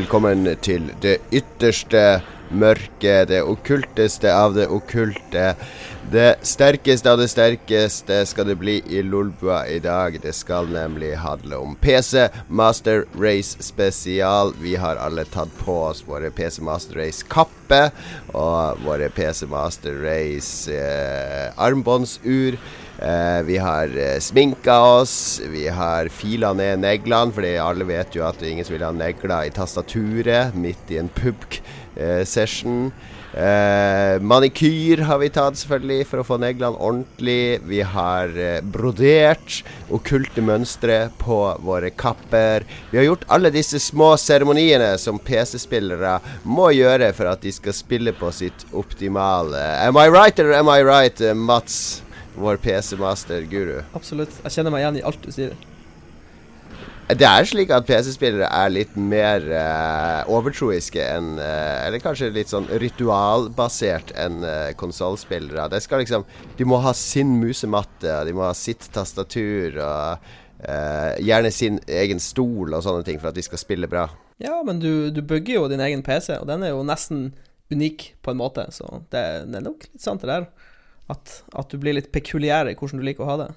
Velkommen til det ytterste mørke, det okkulteste av det okkulte. Det sterkeste av det sterkeste skal det bli i Lolbua i dag. Det skal nemlig handle om PC Master Race spesial. Vi har alle tatt på oss våre PC Master Race-kappe og våre PC Master Race eh, armbåndsur. Eh, vi har eh, sminka oss, vi har fila ned neglene, fordi alle vet jo at det er ingen som vil ha negler i tastaturet midt i en pub-session. Eh, manikyr har vi tatt, selvfølgelig, for å få neglene ordentlig. Vi har eh, brodert okkulte mønstre på våre kapper. Vi har gjort alle disse små seremoniene som PC-spillere må gjøre for at de skal spille på sitt optimale. Am I right or am I right, eh, Mats? Vår PC-master-guru. Absolutt. Jeg kjenner meg igjen i alt du sier. Det er slik at PC-spillere er litt mer uh, overtroiske enn uh, Eller kanskje litt sånn ritualbasert enn uh, konsollspillere. De skal liksom De må ha sin musematte, de må ha sitt tastatur og uh, gjerne sin egen stol og sånne ting for at de skal spille bra. Ja, men du, du bygger jo din egen PC, og den er jo nesten unik på en måte, så det, det er nok litt sant, det der. At, at, du blir litt pekuliær i hvordan du liker å ha det.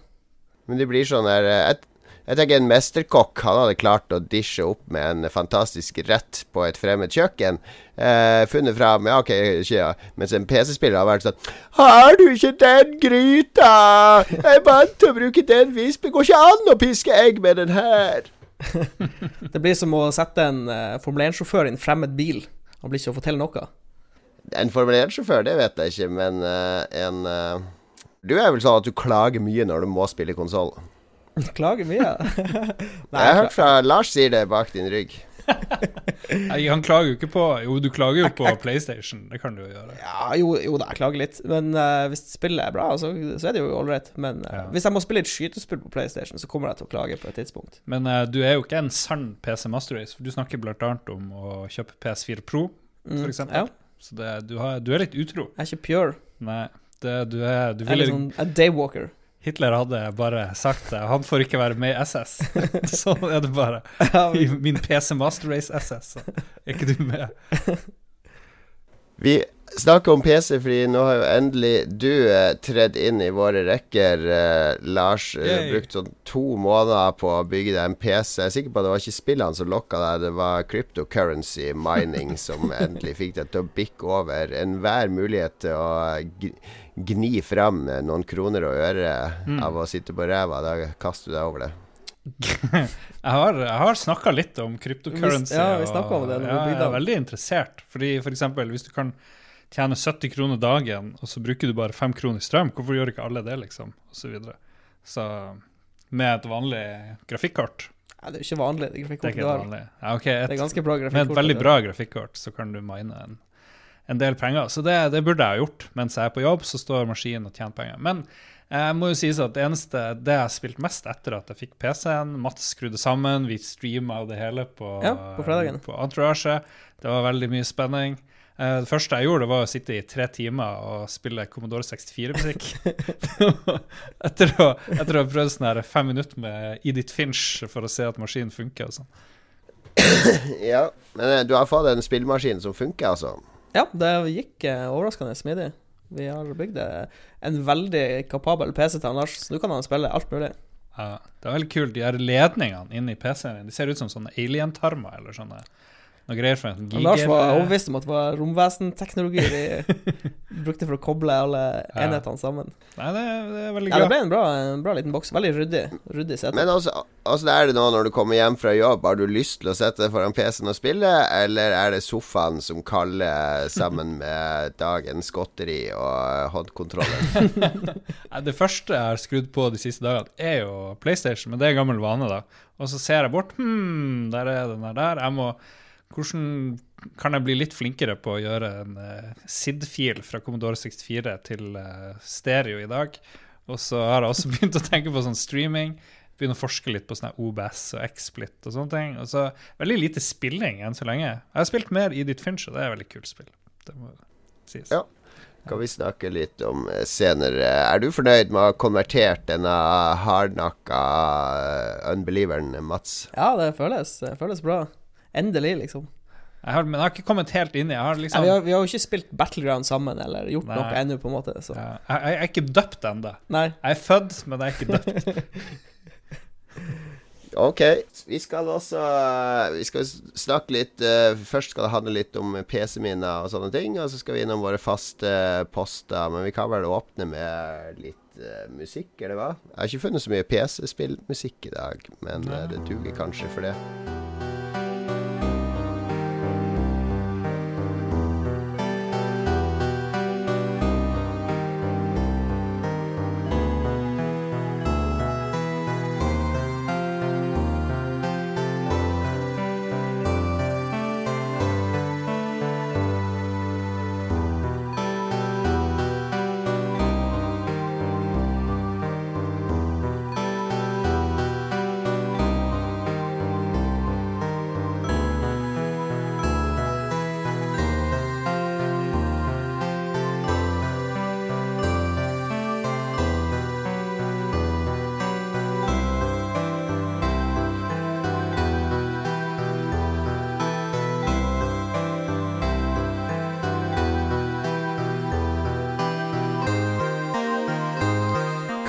Men det blir sånn der jeg, jeg tenker En mesterkokk han hadde klart å dishe opp med en fantastisk rett på et fremmed kjøkken. Eh, funnet fram ja, ok, ikke, ja. Mens en PC-spiller har vært sånn Har du ikke den gryta? Jeg er vant til å bruke den vispen. Går ikke an å piske egg med den her. det blir som å sette en uh, Formel 1-sjåfør i en fremmed bil. Han blir ikke å fortelle noe. En Formel 1-sjåfør, det vet jeg ikke, men uh, en uh, Du er vel sånn at du klager mye når du må spille konsoll? klager mye? Nei, jeg har hørt fra Lars sier det bak din rygg. Nei, han klager jo ikke på Jo, du klager jo på PlayStation. Det kan du jo gjøre. Ja, jo, jo da, jeg klager litt. Men uh, hvis spillet er bra, så, så er det jo ålreit. Men uh, ja. hvis jeg må spille et skytespill på PlayStation, så kommer jeg til å klage på et tidspunkt. Men uh, du er jo ikke en sann PC Master Race, for du snakker annet om å kjøpe PS4 Pro, f.eks. Mm, ja. Så det, du, har, du, er litt utro. Jeg er ikke pure. Nei, det, du er du Jeg er litt sånn a daywalker. Hitler hadde bare sagt det. Han får ikke være med i SS. sånn er det bare. I min PC Master Race SS, så er ikke du med. Vi snakker om PC, fordi nå har jo endelig du eh, tredd inn i våre rekker. Eh, Lars har brukt sånn to måneder på å bygge deg en PC. Jeg er sikker på at det var ikke spillene som lokka deg, det var cryptocurrency mining som endelig fikk deg til å bikke over enhver mulighet til å gni fram noen kroner og øre mm. av å sitte på ræva. Da kaster du deg over det. jeg har, jeg har snakka litt om cryptocurrency. Ja, vi om det. Ja, jeg er veldig interessert. Fordi for eksempel, hvis du kan tjene 70 kroner dagen, og så bruker du bare 5 kroner i strøm, hvorfor gjør ikke alle det, liksom? Og så videre. Så med et vanlig grafikkort Nei, Det er jo ikke vanlig, det er ikke vanlig. Ja, okay, et, det er ganske bra grafikkort. Med et veldig bra grafikkort så kan du mine en en del penger. Så det, det, burde jeg ha gjort. Mens jeg er på jobb, så står maskinen og tjener penger. Men jeg eh, må jo sies at det eneste det jeg har spilt mest etter at jeg fikk PC-en Mats skrudde sammen, vi streama det hele på, ja, på, på Entourage. Det var veldig mye spenning. Eh, det første jeg gjorde, var å sitte i tre timer og spille Commodore 64-musikk. etter, å, etter å ha prøvd sånn her fem minutter med Edith Finch for å se at maskinen funker og sånn. ja, men eh, du har fått en spillmaskin som funker, altså? Ja, det gikk eh, overraskende smidig. Vi har bygd en veldig kapabel PC til Lars, så nå kan han spille alt mulig. Ja, det er veldig kult. De her ledningene inni PC-en De ser ut som sånne alien-tarmer eller sånne noe greier fra en giger... Lars var overbevist om at det var romvesenteknologi de brukte for å koble alle ja. enhetene sammen. Nei, det, det, er veldig bra. Ja, det ble en bra, en bra liten boks. Veldig ryddig. ryddig sete. Men altså, det er det nå når du kommer hjem fra jobb. Har du lyst til å sette deg foran PC-en og spille, eller er det sofaen som kaller sammen med dagens godteri og håndkontrollen? det første jeg har skrudd på de siste dagene, er jo PlayStation, men det er gammel vane, da. Og så ser jeg bort. Hm, der er den der. Jeg må hvordan kan jeg bli litt flinkere på å gjøre en uh, SID-fil fra Commodore 64 til uh, stereo i dag? Og så har jeg også begynt å tenke på sånn streaming. Begynne å forske litt på sånne OBS og XSplit og sånne ting. Og så veldig lite spilling enn så lenge. Jeg har spilt mer Edith Finch, og det er et veldig kult spill. Det må sies. Ja. Kan vi snakke litt om eh, senere. Er du fornøyd med å ha konvertert denne hardnakka unbelieveren, Mats? Ja, det føles, det føles bra. Endelig, liksom. Jeg har, men jeg har ikke kommet helt inn i liksom vi, har, vi har jo ikke spilt Battleground sammen eller gjort Nei. noe ennå, på en måte. Så. ja, jeg, jeg er ikke døpt ennå. Jeg er født, men jeg er ikke døpt. Ok, vi skal også Vi skal snakke litt uh, Først skal det handle litt om PC-minner og sånne ting. Og så skal vi innom våre faste poster. Men vi kan vel åpne med litt uh, musikk, eller hva? Jeg har ikke funnet så mye PC-spillmusikk i dag, men uh, det duger kanskje for det.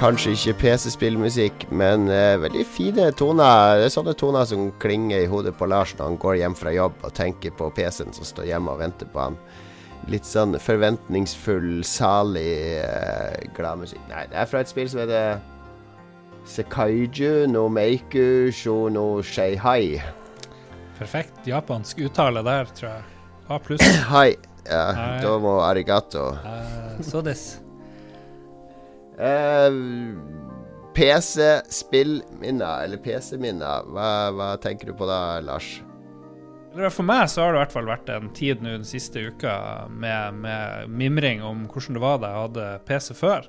Kanskje ikke PC-spillmusikk, men eh, veldig fine toner. Det er sånne toner som klinger i hodet på Lars når han går hjem fra jobb og tenker på PC-en som står hjemme og venter på han. Litt sånn forventningsfull, salig, eh, glad musikk. Nei, det er fra et spill som heter Sekaiju no Meiku sho no Sheihai. Perfekt japansk uttale der, tror jeg. A pluss. Hai. Ja, da må arigato. Uh, så des. Eh, PC-spillminner, eller PC-minner, hva, hva tenker du på da, Lars? For meg så har det i hvert fall vært en tid nå den siste uka med, med mimring om hvordan det var da jeg hadde PC før.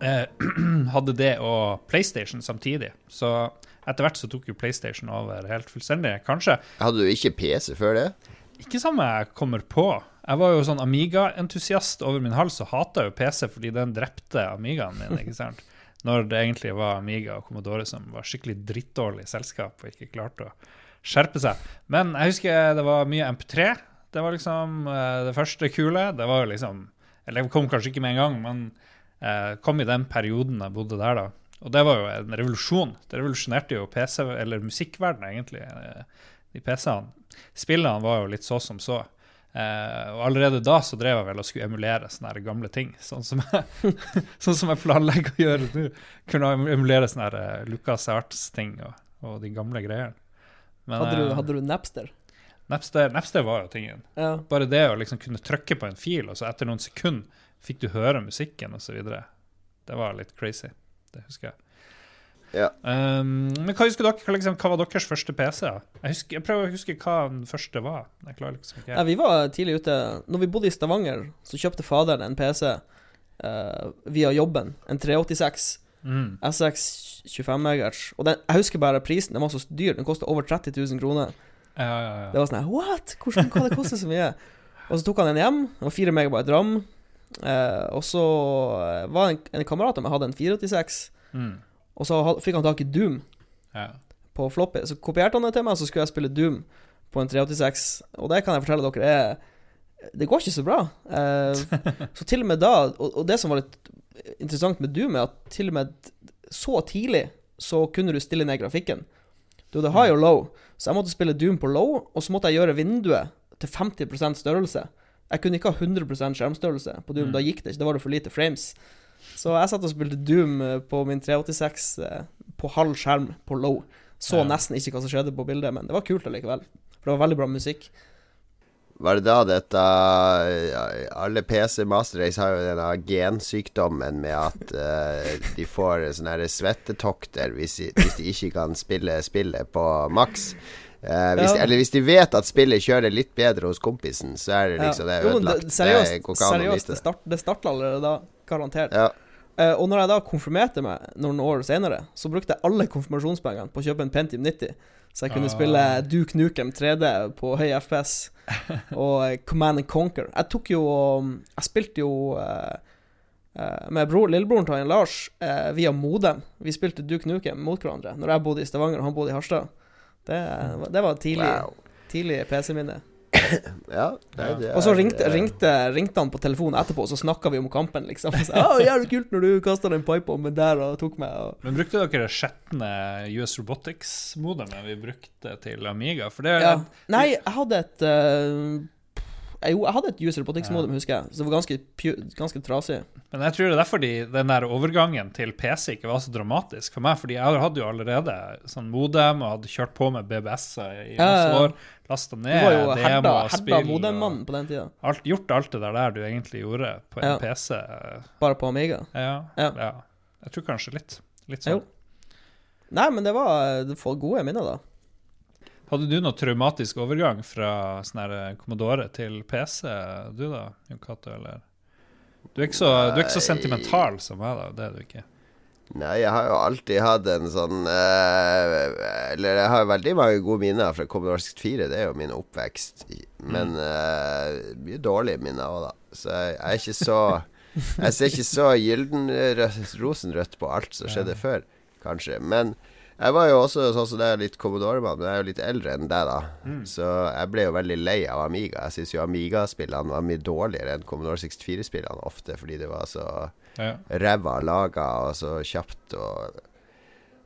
Eh, hadde det og PlayStation samtidig. Så etter hvert så tok jo PlayStation over helt fullstendig. Kanskje Hadde du ikke PC før det? Ikke som jeg kommer på. Jeg var jo sånn Amiga-entusiast over min hals og hata jo PC fordi den drepte Amigaen min. ikke sant? Når det egentlig var Amiga og Commodore som var skikkelig drittdårlig selskap og ikke klarte å skjerpe seg. Men jeg husker det var mye MP3. Det var liksom eh, det første kule. Det var jo liksom Eller det kom kanskje ikke med en gang, men eh, kom i den perioden jeg bodde der, da. Og det var jo en revolusjon. Det revolusjonerte jo PC, eller musikkverdenen, egentlig, eh, de PC-ene. Spillene var jo litt så som så. Uh, og allerede da så drev jeg vel og skulle emulere sånne her gamle ting. Sånn som jeg, sånn som jeg planlegger å gjøre nå. Kunne emulere sånne her eh, Lucas Arts-ting og, og de gamle greiene. Men Hadde du, eh, hadde du Napster? Napster, Napster var jo tingen. Ja. Bare det å liksom kunne trykke på en fil, og så etter noen sekunder fikk du høre musikken osv. Det var litt crazy. Det husker jeg. Ja. Um, men hva husker dere? Liksom, hva var deres første PC? Jeg, husker, jeg prøver å huske hva den første var. Jeg klarer liksom ikke Ja, vi var tidlig ute. Når vi bodde i Stavanger, så kjøpte faderen en PC uh, via jobben. En 386 mm. SX 25 MHz. Og den, jeg husker bare prisen. Den var så dyr. Den kosta over 30 000 kroner. Ja, ja, ja. Det var sånn What?! Hvordan kan det koste så mye? Og så tok han den hjem. Det var 4 megabyte ram. Uh, og så eh, var en, en kamerat av meg hadde en 486, Mm. Og så fikk han tak i Doom ja. på floppy. Så kopierte han det til meg, så skulle jeg spille Doom på en 386. Og det kan jeg fortelle dere er Det går ikke så bra. Eh, så til og med da og, og det som var litt interessant med Doom, er at til og med så tidlig så kunne du stille ned grafikken. Du hadde high og low, så jeg måtte spille Doom på low, og så måtte jeg gjøre vinduet til 50% størrelse. Jeg kunne ikke ha 100% skjermstørrelse på Doom. Mm. Da gikk det ikke. Da var det for lite frames. Så jeg satt og spilte Doom eh, på min 386 eh, på halv skjerm på low. Så Ja. nesten ikke hva som skjedde på bildet, men det var kult allikevel. For det var veldig bra musikk. Var det da dette Alle PC Master Race har jo denne gensykdommen med at uh, de får sånne her svettetokter hvis de, hvis de ikke kan spille spillet på maks. Uh, hvis de, eller hvis de vet at spillet kjører litt bedre hos kompisen, så er det liksom det er Jo, ødelagt. det, seriøst, det seriøst det, start, det starta allerede da, garantert. Ja. Uh, og når jeg da konfirmerte meg noen år senere, så brukte jeg alle konfirmasjonspengene på å kjøpe en Pentium 90. Så jeg kunne Ah. spille Duke Nukem 3D på høy FPS og eh, Command and Conquer. Jeg tok jo um, Jeg spilte jo eh, eh, med bror, lillebroren til Lars uh, via Modem. Vi spilte Duke Nukem mot hverandre når jeg bodde i Stavanger og han bodde i Harstad. Det, det var tidlig, Wow. tidlig PC-minne. Ja, nei, det Og så er, ringte, eh, ringte, ringte han på telefonen etterpå, og så snakka vi om kampen, liksom. Så, ah, 'Jævlig kult når du kasta den pipebomben der og tok meg', og Men brukte dere det skjetne US Robotics-modemet vi brukte til Amiga? For det ja. Nei, jeg hadde et eh, Jo, jeg hadde et user robotics-modem, husker jeg. Så det var ganske, ganske trasig. Men jeg tror det er derfor de, den der overgangen til PC ikke var så dramatisk for meg. Fordi jeg hadde jo allerede sånn modem og hadde kjørt på med BBS-er i masse år. Lasta Du ned var jo herda, herda modemmannen på den tida. alt, gjort alt det der, du egentlig gjorde på en Ja. PC. Bare på Amiga. Ja, Ja. ja. Jeg tror kanskje litt. Litt Jo. sånn. Nei, men det var det var gode minner, da. Hadde du noe traumatisk overgang fra sånn Commodore til PC, du da, Jon Cato, eller? Du er, så, du er ikke så sentimental som meg, da. Det er du ikke. Nei, jeg har jo alltid hatt en sånn eh, Eller jeg har veldig mange gode minner fra Commodore 64. Det er jo min oppvekst. Men eh, mye dårlige minner òg, da. Så jeg, jeg er ikke så Jeg ser ikke så gylden rosenrødt på alt som skjedde før, kanskje. Men jeg var jo også sånn som er litt Commodore-mann, men jeg er jo litt eldre enn deg, da. Så jeg ble jo veldig lei av Amiga. Jeg syns jo Amiga-spillene var mye dårligere enn Commodore 64-spillene ofte, fordi det var så Ja. ræva laga og så kjapt og,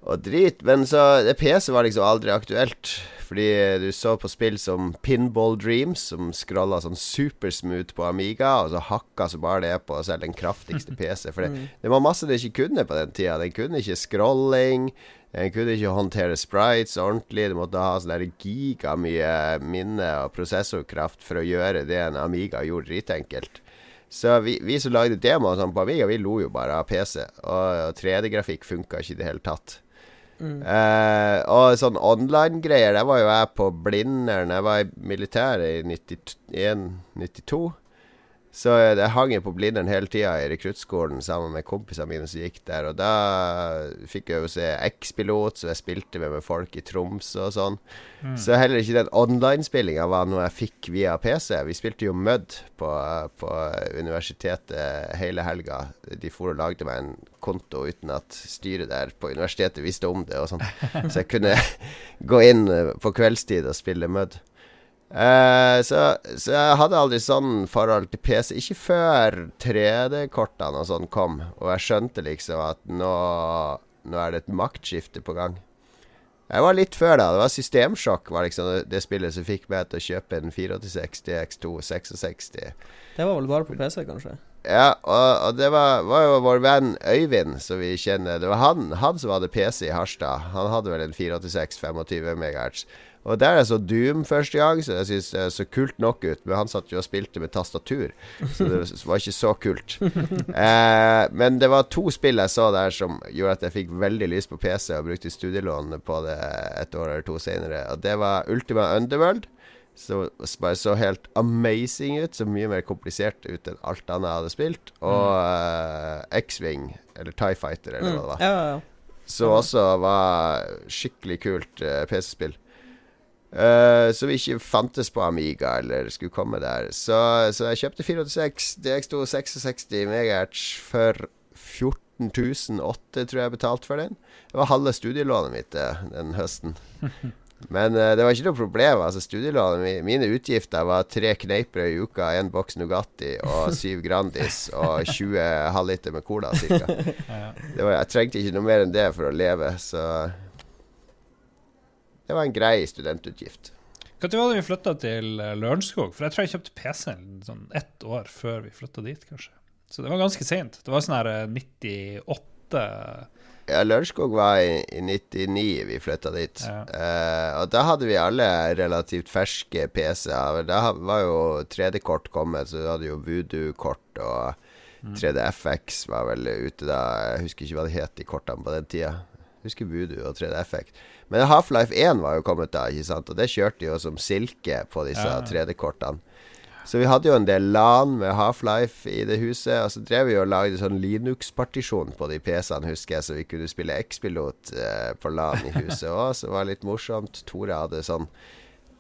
og drit. Men så PC var liksom aldri aktuelt. Fordi du så på spill som Pinball Dreams, som scrolla sånn supersmooth på Amiga, og så hakka så bare det på selv den kraftigste PC. For det, det var masse det ikke kunne på den tida. Den kunne ikke scrolling. Den kunne ikke håndtere sprites ordentlig. Du måtte ha sånn gigamye minne og prosessorkraft for å gjøre det en Amiga gjorde dritenkelt. Så vi, vi som lagde demoer sånn på Amiga, vi lo jo bare av PC. Og, og 3D-grafikk funka ikke i det hele tatt. Eh, og sånn online-greier, der var jo jeg på Blindern. Jeg var i militæret i 91-92. Så jeg hang jo på Blindern hele tida i rekruttskolen sammen med kompisene mine som gikk der. Og da fikk jeg jo se X-pilot, så jeg spilte med, med folk i Tromsø og sånn. Så heller ikke den online-spillinga var noe jeg fikk via PC. Vi spilte jo Mud på, på universitetet hele helga. De for og lagde meg en konto uten at styret der på universitetet visste om det og sånn. Så jeg kunne gå inn på kveldstid og spille Mud. Eh, så, så jeg hadde aldri sånn forhold til PC. Ikke før 3D-kortene og sånn kom, og jeg skjønte liksom at nå, nå er det et maktskifte på gang. Jeg var litt før da. Det var Systemsjokk var liksom det, det spillet som fikk meg til å kjøpe en 486 X2 66. Det var vel bare på PC, kanskje? Ja, og, og det var, var jo vår venn Øyvind, som vi kjenner. Det var han, han som hadde PC i Harstad. Han hadde vel en 486 25 MHz. Og der jeg så Doom første gang, så jeg synes det så kult nok ut. Men han satt jo og spilte med tastatur, så det var ikke så kult. Eh, men det var to spill jeg så der som gjorde at jeg fikk veldig lyst på PC, og brukte studielån på det et år eller to senere. Og det var Ultima Underworld. Som bare så helt amazing ut. Så mye mer komplisert ut enn alt annet jeg hadde spilt. Og eh, X-Wing, eller Tie Fighter, eller hva det var. Som også var skikkelig kult eh, PC-spill. Uh, som ikke fantes på Amiga, eller skulle komme der. Så, så jeg kjøpte 486 DX2 66 MHz for 14 008, tror jeg jeg betalte for den. Det var halve studielånet mitt den høsten. Men uh, det var ikke noe problem. Altså Studielånet mi- Mine utgifter var tre kneippbrød i uka, én boks Nugatti og syv Grandis og 20 halvliter med cola, var, jeg trengte ikke noe mer enn det for å leve, så Det var en grei studentutgift. Når var det vi flytta til eh, Lørenskog? For jeg tror jeg kjøpte PC-en sånn ett år før vi flytta dit, kanskje. Så det var ganske seint. Det var sånn her eh, 98 Ja, Lørenskog var i, i 99 vi flytta dit. Ja. Eh, og da hadde vi alle relativt ferske PC-er. Da var jo 3D-kort kommet, så du hadde jo Voodoo-kort og 3DFX var vel ute da. Jeg husker ikke hva det het, de kortene på den tida. Husker Voodoo og 3D-effekt. Men Half-Life 1 var jo kommet da, ikke sant? og det kjørte jo som silke på disse Ja. 3D-kortene. Så vi hadde jo en del LAN med Half-Life i det huset. Og så drev vi og lagde sånn Linux-partisjon på de PC-ene, husker jeg, så vi kunne spille X-pilot eh, på LAN i huset òg. Så det var litt morsomt. Tore hadde sånn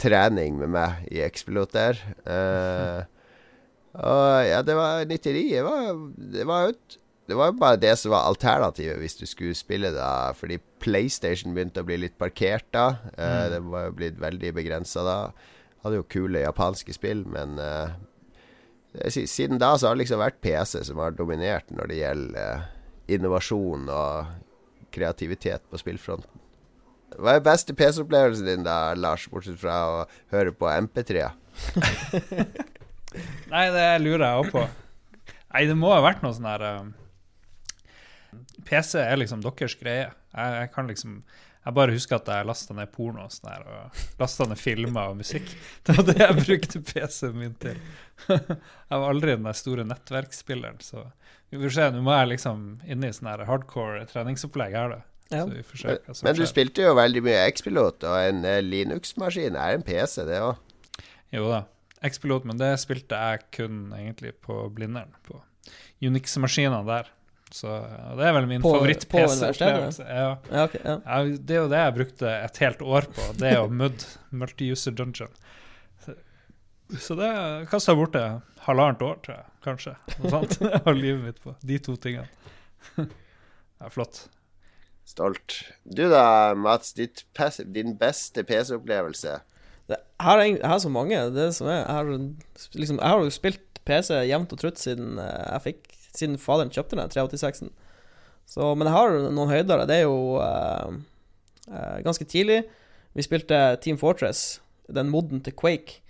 trening med meg i X-pilot der. Eh, og ja, det var 99. Det var, det var jo et- det var jo bare det som var alternativet hvis du skulle spille da, fordi PlayStation begynte å bli litt parkert da. Eh, Det var jo blitt veldig begrensa da. hadde jo kule japanske spill, men uh, siden da så har det liksom vært PC som har dominert når det gjelder uh, innovasjon og kreativitet på spillfronten. Hva er beste PC-opplevelsen din da, Lars, bortsett fra å høre på MP3? Nei, det lurer jeg òg på. Nei, det må ha vært noe sånn her uh, PC er liksom deres greie. Jeg, jeg, kan liksom Jeg bare husker at jeg lasta ned porno og sånn her, og lasta ned filmer og musikk. Det var det jeg brukte PC-en min til. jeg var aldri den der store nettverksspilleren, så vi får se. Nå må jeg liksom inn i sånn her hardcore treningsopplegg her, da. Ja. Men, men, du spilte jo veldig mye X-pilot, og en uh, Linux-maskin er en PC, det òg. Jo da. X-pilot, men det spilte jeg kun egentlig på Blindern. På Unix-maskinene der. Så det er vel min favoritt-PC-opplevelse. Ja. Ja, okay, ja. det er jo det jeg brukte et helt år på. Det er å MUD, Multi-User Dungeon. Så, så det kasta jeg bort det halvannet år, tror jeg, kanskje. Noe sånt. Jeg livet mitt på de to tingene. Det er flott. Stolt. Du da, Mats. din beste PC-opplevelse? Jeg har, har så mange. Det som er, jeg, har, liksom, jeg har jo spilt PC jevnt og trutt siden eh, jeg fikk siden faderen kjøpte den 386-en. Men jeg har noen høyder. Det er jo uh, uh, ganske tidlig. Vi spilte Team Fortress, den moden til Quake.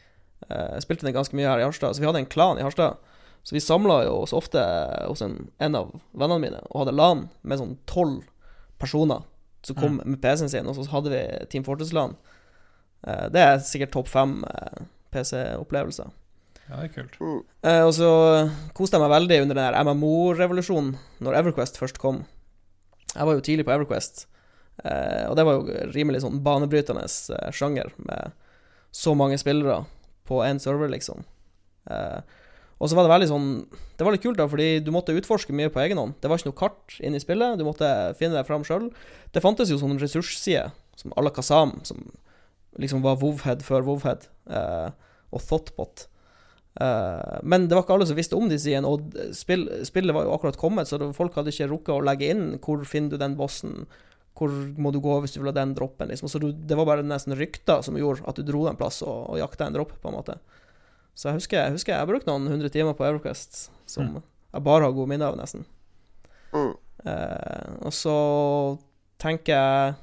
Uh, spilte den ganske mye her i Harstad. Så vi hadde en klan i Harstad. Så vi samla jo oss ofte hos en, en, av vennene mine og hadde LAN med sånn tolv personer som kom mm. med PC-en sin, og så hadde vi Team Fortress-LAN. det er sikkert topp fem PC-opplevelser. Ja, det er kult. Mm. Eh, og så koste jeg meg veldig under den der MMO-revolusjonen, når Everquest først kom. Jeg var jo tidlig på Everquest, eh, og det var jo rimelig sånn banebrytende eh, sjanger, med så mange spillere på én server, liksom. Eh, og så var det veldig sånn Det var litt kult, da, fordi du måtte utforske mye på egen hånd. Det var ikke noe kart inne i spillet, du måtte finne deg fram sjøl. Det fantes jo sånne ressurssider, som à la Kazam, som liksom var Vovhead før Vovhead, eh, og Thoughtbot Uh, men det var ikke alle som visste om disse igjen, og spill, spillet var jo akkurat kommet, så folk hadde ikke rukket å legge inn hvor finner du den bossen, hvor må du gå hvis du vil ha den droppen. Liksom. Så du, det var bare nesten rykter som gjorde at du dro en plass og, og jakta en dropp, på en måte. Så jeg husker jeg, husker jeg brukte noen hundre timer på Everquest, som mm. jeg bare har gode minner av, nesten. Mm. Uh, og så tenker jeg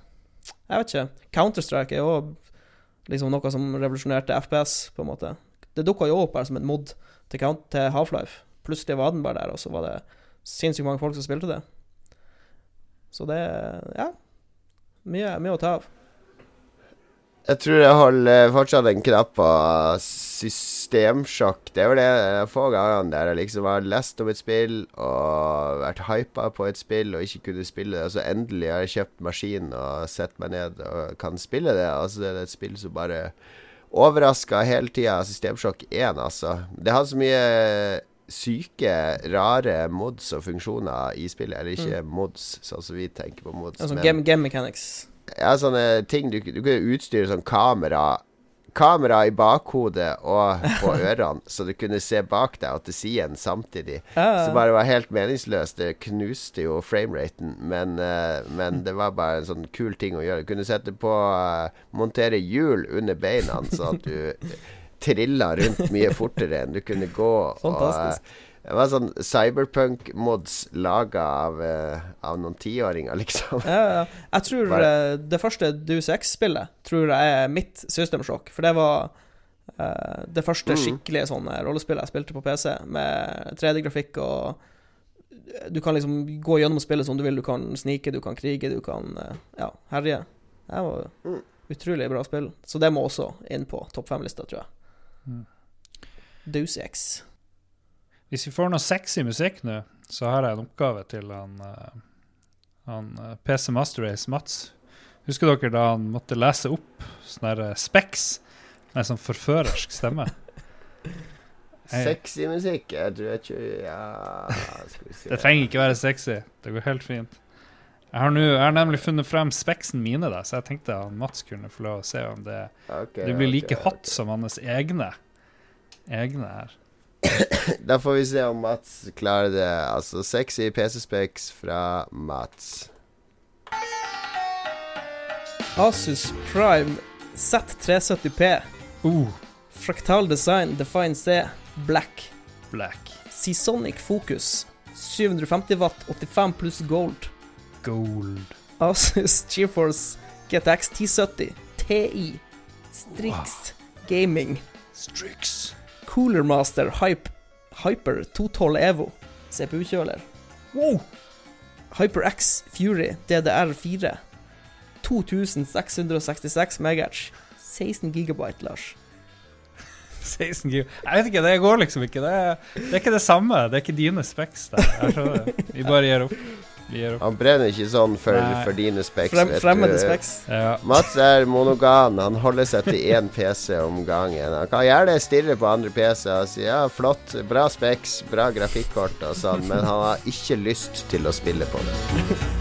Jeg vet ikke. Counter-Strike er jo liksom noe som revolusjonerte FPS, på en måte. Det dukka jo opp her som en mod til, til Half-Life. Plutselig var den bare der, og så var det sinnssykt mange folk som spilte det. Så det Ja. Mye, mye å ta av. Jeg tror jeg holder fortsatt en knapp på systemsjokk. Det er vel det få ganger der jeg liksom har lest om et spill og vært hypa på et spill og ikke kunne spille det. Og så endelig har jeg kjøpt maskin og sett meg ned og kan spille det. Altså det er et spill som bare overraska hele tida. Systemsjokk 1, altså. Det hadde så mye syke, rare mods og funksjoner i spillet. Eller ikke mm. mods, sånn som vi tenker på mods. Altså, game, game mechanics. Ja, sånne ting. Du, du kunne utstyre sånn kamera kamera i bakhodet og på ørene, så du kunne se bak deg og til siden samtidig. Ja, ja. Så bare var helt meningsløst. Det knuste jo frameraten, men, uh, men det var bare en sånn kul ting å gjøre. Du kunne sette på uh, Montere hjul under beina, så at du trilla rundt mye fortere enn du kunne gå. Fantastisk. Og, det var sånn cyberpunk-mods laga av, uh, av, noen tiåringer, liksom. Ja, ja. Jeg tror Bare... uh, det første Deus X-spillet tror jeg er mitt systemsjokk. For det var uh, det første mm. sånne rollespillet jeg spilte på PC, med 3D-grafikk og Du kan liksom gå gjennom spillet som du vil. Du kan snike, du kan krige, du kan ja, herje. Det var mm. utrolig bra spill. Så det må også inn på topp fem-lista, tror jeg. Mm. Deuce X. Hvis vi får noe sexy musikk nå, så har jeg en oppgave til han, uh, han uh, PC Master Race Mats. Husker dere da han måtte lese opp sånne uh, Specs med sånn forførersk stemme? Sexy musikk? Jeg tror jeg ikke Ja, se. Det trenger ikke være sexy. Det går helt fint. Jeg har, nu, jeg har nemlig funnet frem speksen mine, da, så jeg tenkte at Mats kunne få lov å se om det, okay, det blir like okay, hot okay. som hans egne, egne her. da får vi se om Mats klarer det. Altså sexy PC-specs fra Mats. Asus Prime Z370P. Uh, Fraktal Design Define C Black. Black. Seasonic Focus 750 watt 85 pluss gold. Gold. Asus GeForce GTX 1070 TI. Strix Gaming. Strix. Cooler Master Hype, Hyper 212 Evo. CPU-kjøler. Wow! HyperX Fury DDR4. 2666 MHz. 16 gigabyte, Lars. 16 gig. Jeg vet ikke, det går liksom ikke. Det er, det er ikke det samme. Det er ikke dine. Der. Det. Vi bare gir opp. Opp. Han brenner ikke sånn for, for dine speks. Frem, fremmede speks. Ja. Mats er monogan. Han holder seg til én PC om gangen. Han kan gjerne stirre på andre PC-er og si ja, flott, bra speks, bra grafikkort og sånn, men han har ikke lyst til å spille på det.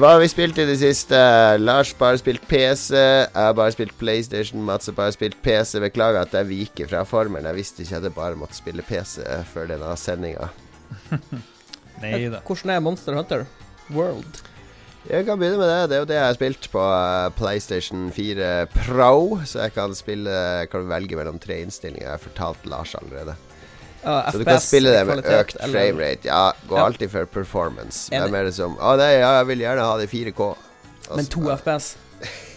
Hva har vi spilt i det siste? Lars bare spilt PC. Jeg har bare spilt PlayStation. Mats har bare spilt PC. Beklager at jeg viker fra formelen. Jeg visste ikke at jeg bare måtte spille PC før denne sendinga. Hvordan er Monster Hunter World? Jeg kan begynne med det. Det er jo det jeg har spilt på eh, PlayStation 4 Pro. Så jeg kan spille kan velge mellom tre innstillinger. Jeg har fortalt Lars allerede. Ja, Så du kan spille det med kvalitet, økt framerate. Ja, gå Ja. alltid for performance. Hvem er det som Å nei, ja, jeg vil gjerne ha det i 4K. Altså, Men to FPS.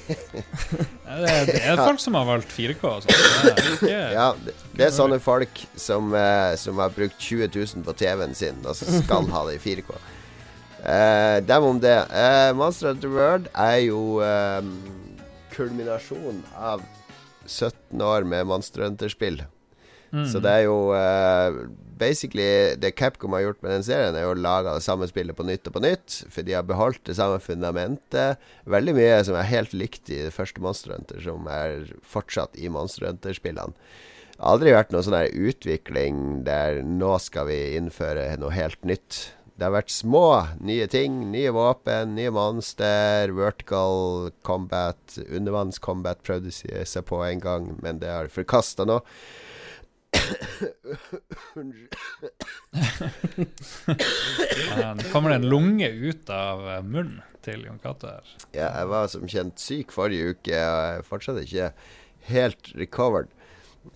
Det det er folk som har valgt 4K. Altså. Det er ikke, Ja, det, det er sånne folk som, uh, som har brukt 20 000 på TV-en sin, og som skal ha det i 4K. Uh, dem om det. Uh, Monster Hunter World er jo eh, kulminasjonen av 17 år med Monster Hunter-spill. Mm. Så det er jo uh, Basically det Capcom har gjort med den serien, er jo å lage det samme spillet på nytt og på nytt. For de har beholdt det samme fundamentet. Veldig mye som er helt likt i det første Monster Hunter, som er fortsatt i Monster Hunter-spillene. Aldri vært noen sånn her utvikling der nå skal vi innføre noe helt nytt. Det har vært små, nye ting. Nye våpen, nye monster, vertical combat, undervannscombat prøvde de seg på en gang, men det har de forkasta nå. Unnskyld. Kommer det en lunge ut av eh, munnen til Jon Cato her. Ja, jeg var som kjent syk forrige uke, og jeg er fortsatt ikke helt recovered.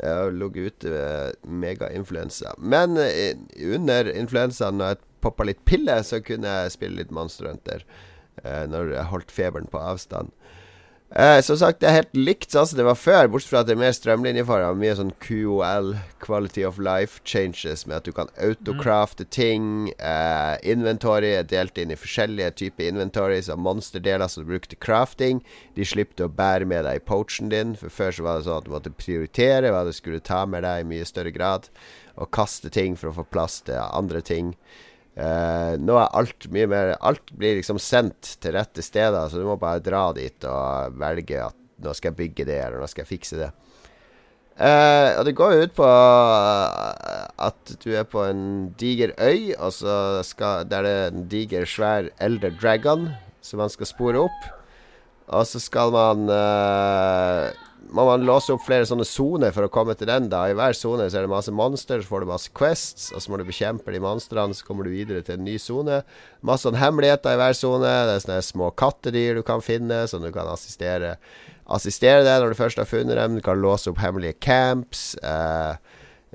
Jeg har ligget ute med megainfluensa. Men eh, under influensaen, når jeg poppa litt piller, så kunne jeg spille litt Monster Hunter. eh, når jeg holdt feberen på avstand. Eh, som sagt, det er helt likt sånn som det var før, bortsett fra at det er mer strømlinjeformer. Mye sånn QOL, quality of life changes, med at du kan autocrafte ting. Eh, inventory er delt inn i forskjellige typer inventories av monsterdeler som du bruker til crafting. De slipper du å bære med deg i poachen din, for før så var det sånn at du måtte prioritere hva du skulle ta med deg i mye større grad, og kaste ting for å få plass til andre ting. Eh, nå er alt mye mer Alt blir liksom sendt til rette steder, så du må bare dra dit og velge at nå skal jeg bygge det, eller nå skal jeg fikse det. Eh, og det går jo ut på eh, at du er på en diger øy, og så skal Der det er en diger, svær elder dragon som man skal spore opp. Og så skal man eh, Må man låse opp flere sånne soner for å komme til den. da I hver sone så er det masse monster, så får du masse quests, og så må du bekjempe de monstrene, så kommer du videre til en ny sone. Masse sånne hemmeligheter i hver sone. Det er sånne små kattedyr du kan finne, som du kan assistere Assistere deg når du først har funnet dem. Du kan låse opp hemmelige camps. Eh,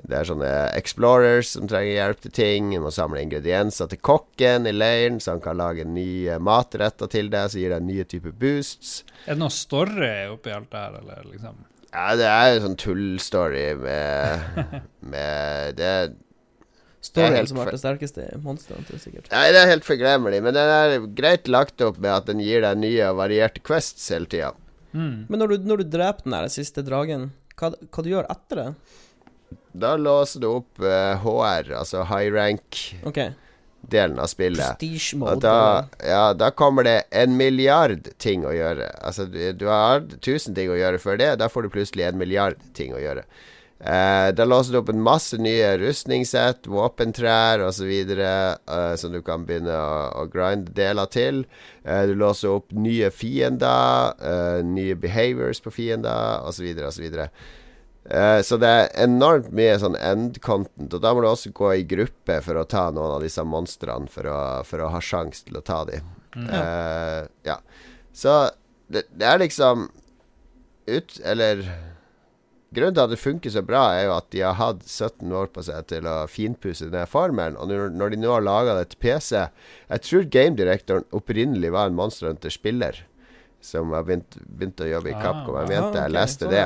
Det er sånne explorers som trenger hjelp til ting. Du må samle ingredienser til kokken i leiren, så han kan lage nye matretter til deg, som gir deg nye typer boosts. Er det noe story oppi alt det her, eller liksom? Ja, det er jo sånn tullstory med, med det er Storyen som har vært det sterkeste i Monster sikkert. Nei, det er helt forglemmelig, men den er greit lagt opp med at den gir deg nye og varierte quests hele tida. Mm. Men når du, når du dreper den der siste dragen, hva, hva du gjør etter det? Da låser du opp eh, HR, altså high rank-delen Ok, av spillet. prestige Og da, ja, da kommer det en milliard ting å gjøre. Altså, du, du har tusen ting å gjøre før det, da får du plutselig en milliard ting å gjøre. Eh, da låser du opp en masse nye rustningssett, våpentrær osv. Uh, som du kan begynne å, å grinde deler til. Eh, du låser opp nye fiender, eh, nye behaviors på fiender osv. osv. Uh, så det er enormt mye sånn end content, og da må du også gå i gruppe for å ta noen av disse monstrene for for å ha sjanse til å ta dem. Eh, ja. Så det, det er liksom ut Eller Grunnen til at det funker så bra, er jo at de har hatt 17 år på seg til å finpusse denne formelen. Og når, de nå har laga det til PC Jeg tror gamedirektoren opprinnelig var en Monster Hunter-spiller som har begynt, begynt å jobbe i Ah. Capcom. Jeg Ah, mente jeg leste det.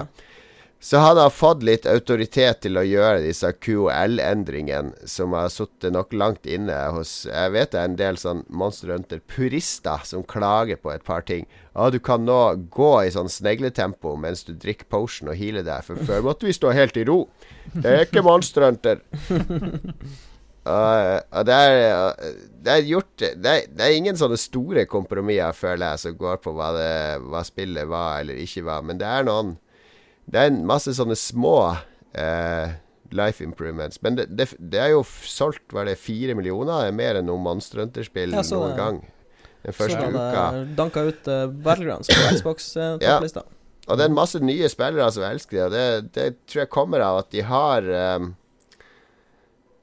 Så han har fått litt autoritet til å gjøre disse QOL-endringene som har sittet nok langt inne hos Jeg vet det er en del sånn Monster Hunter-purister som klager på et par ting. Ja, du kan nå gå i sånn snegletempo mens du drikker potion og healer deg, for før måtte vi stå helt i ro. Det er ikke Monster Hunter. Og, og det, er, det er gjort det er, det er ingen sånne store kompromisser, føler jeg, som går på hva, det, hva spillet var eller ikke var. Men det er noen Det er en masse sånne små eh, life improvements. Men det, det, det er jo solgt var det fire millioner. Er mer enn noe Monster Hunter-spill Ja, noen gang. Den første så uka. eh, danka ut uh, Battlegrounds på Xbox-topplista. Og det er en masse nye spillere som elsker det, og det, det tror jeg kommer av at de har um,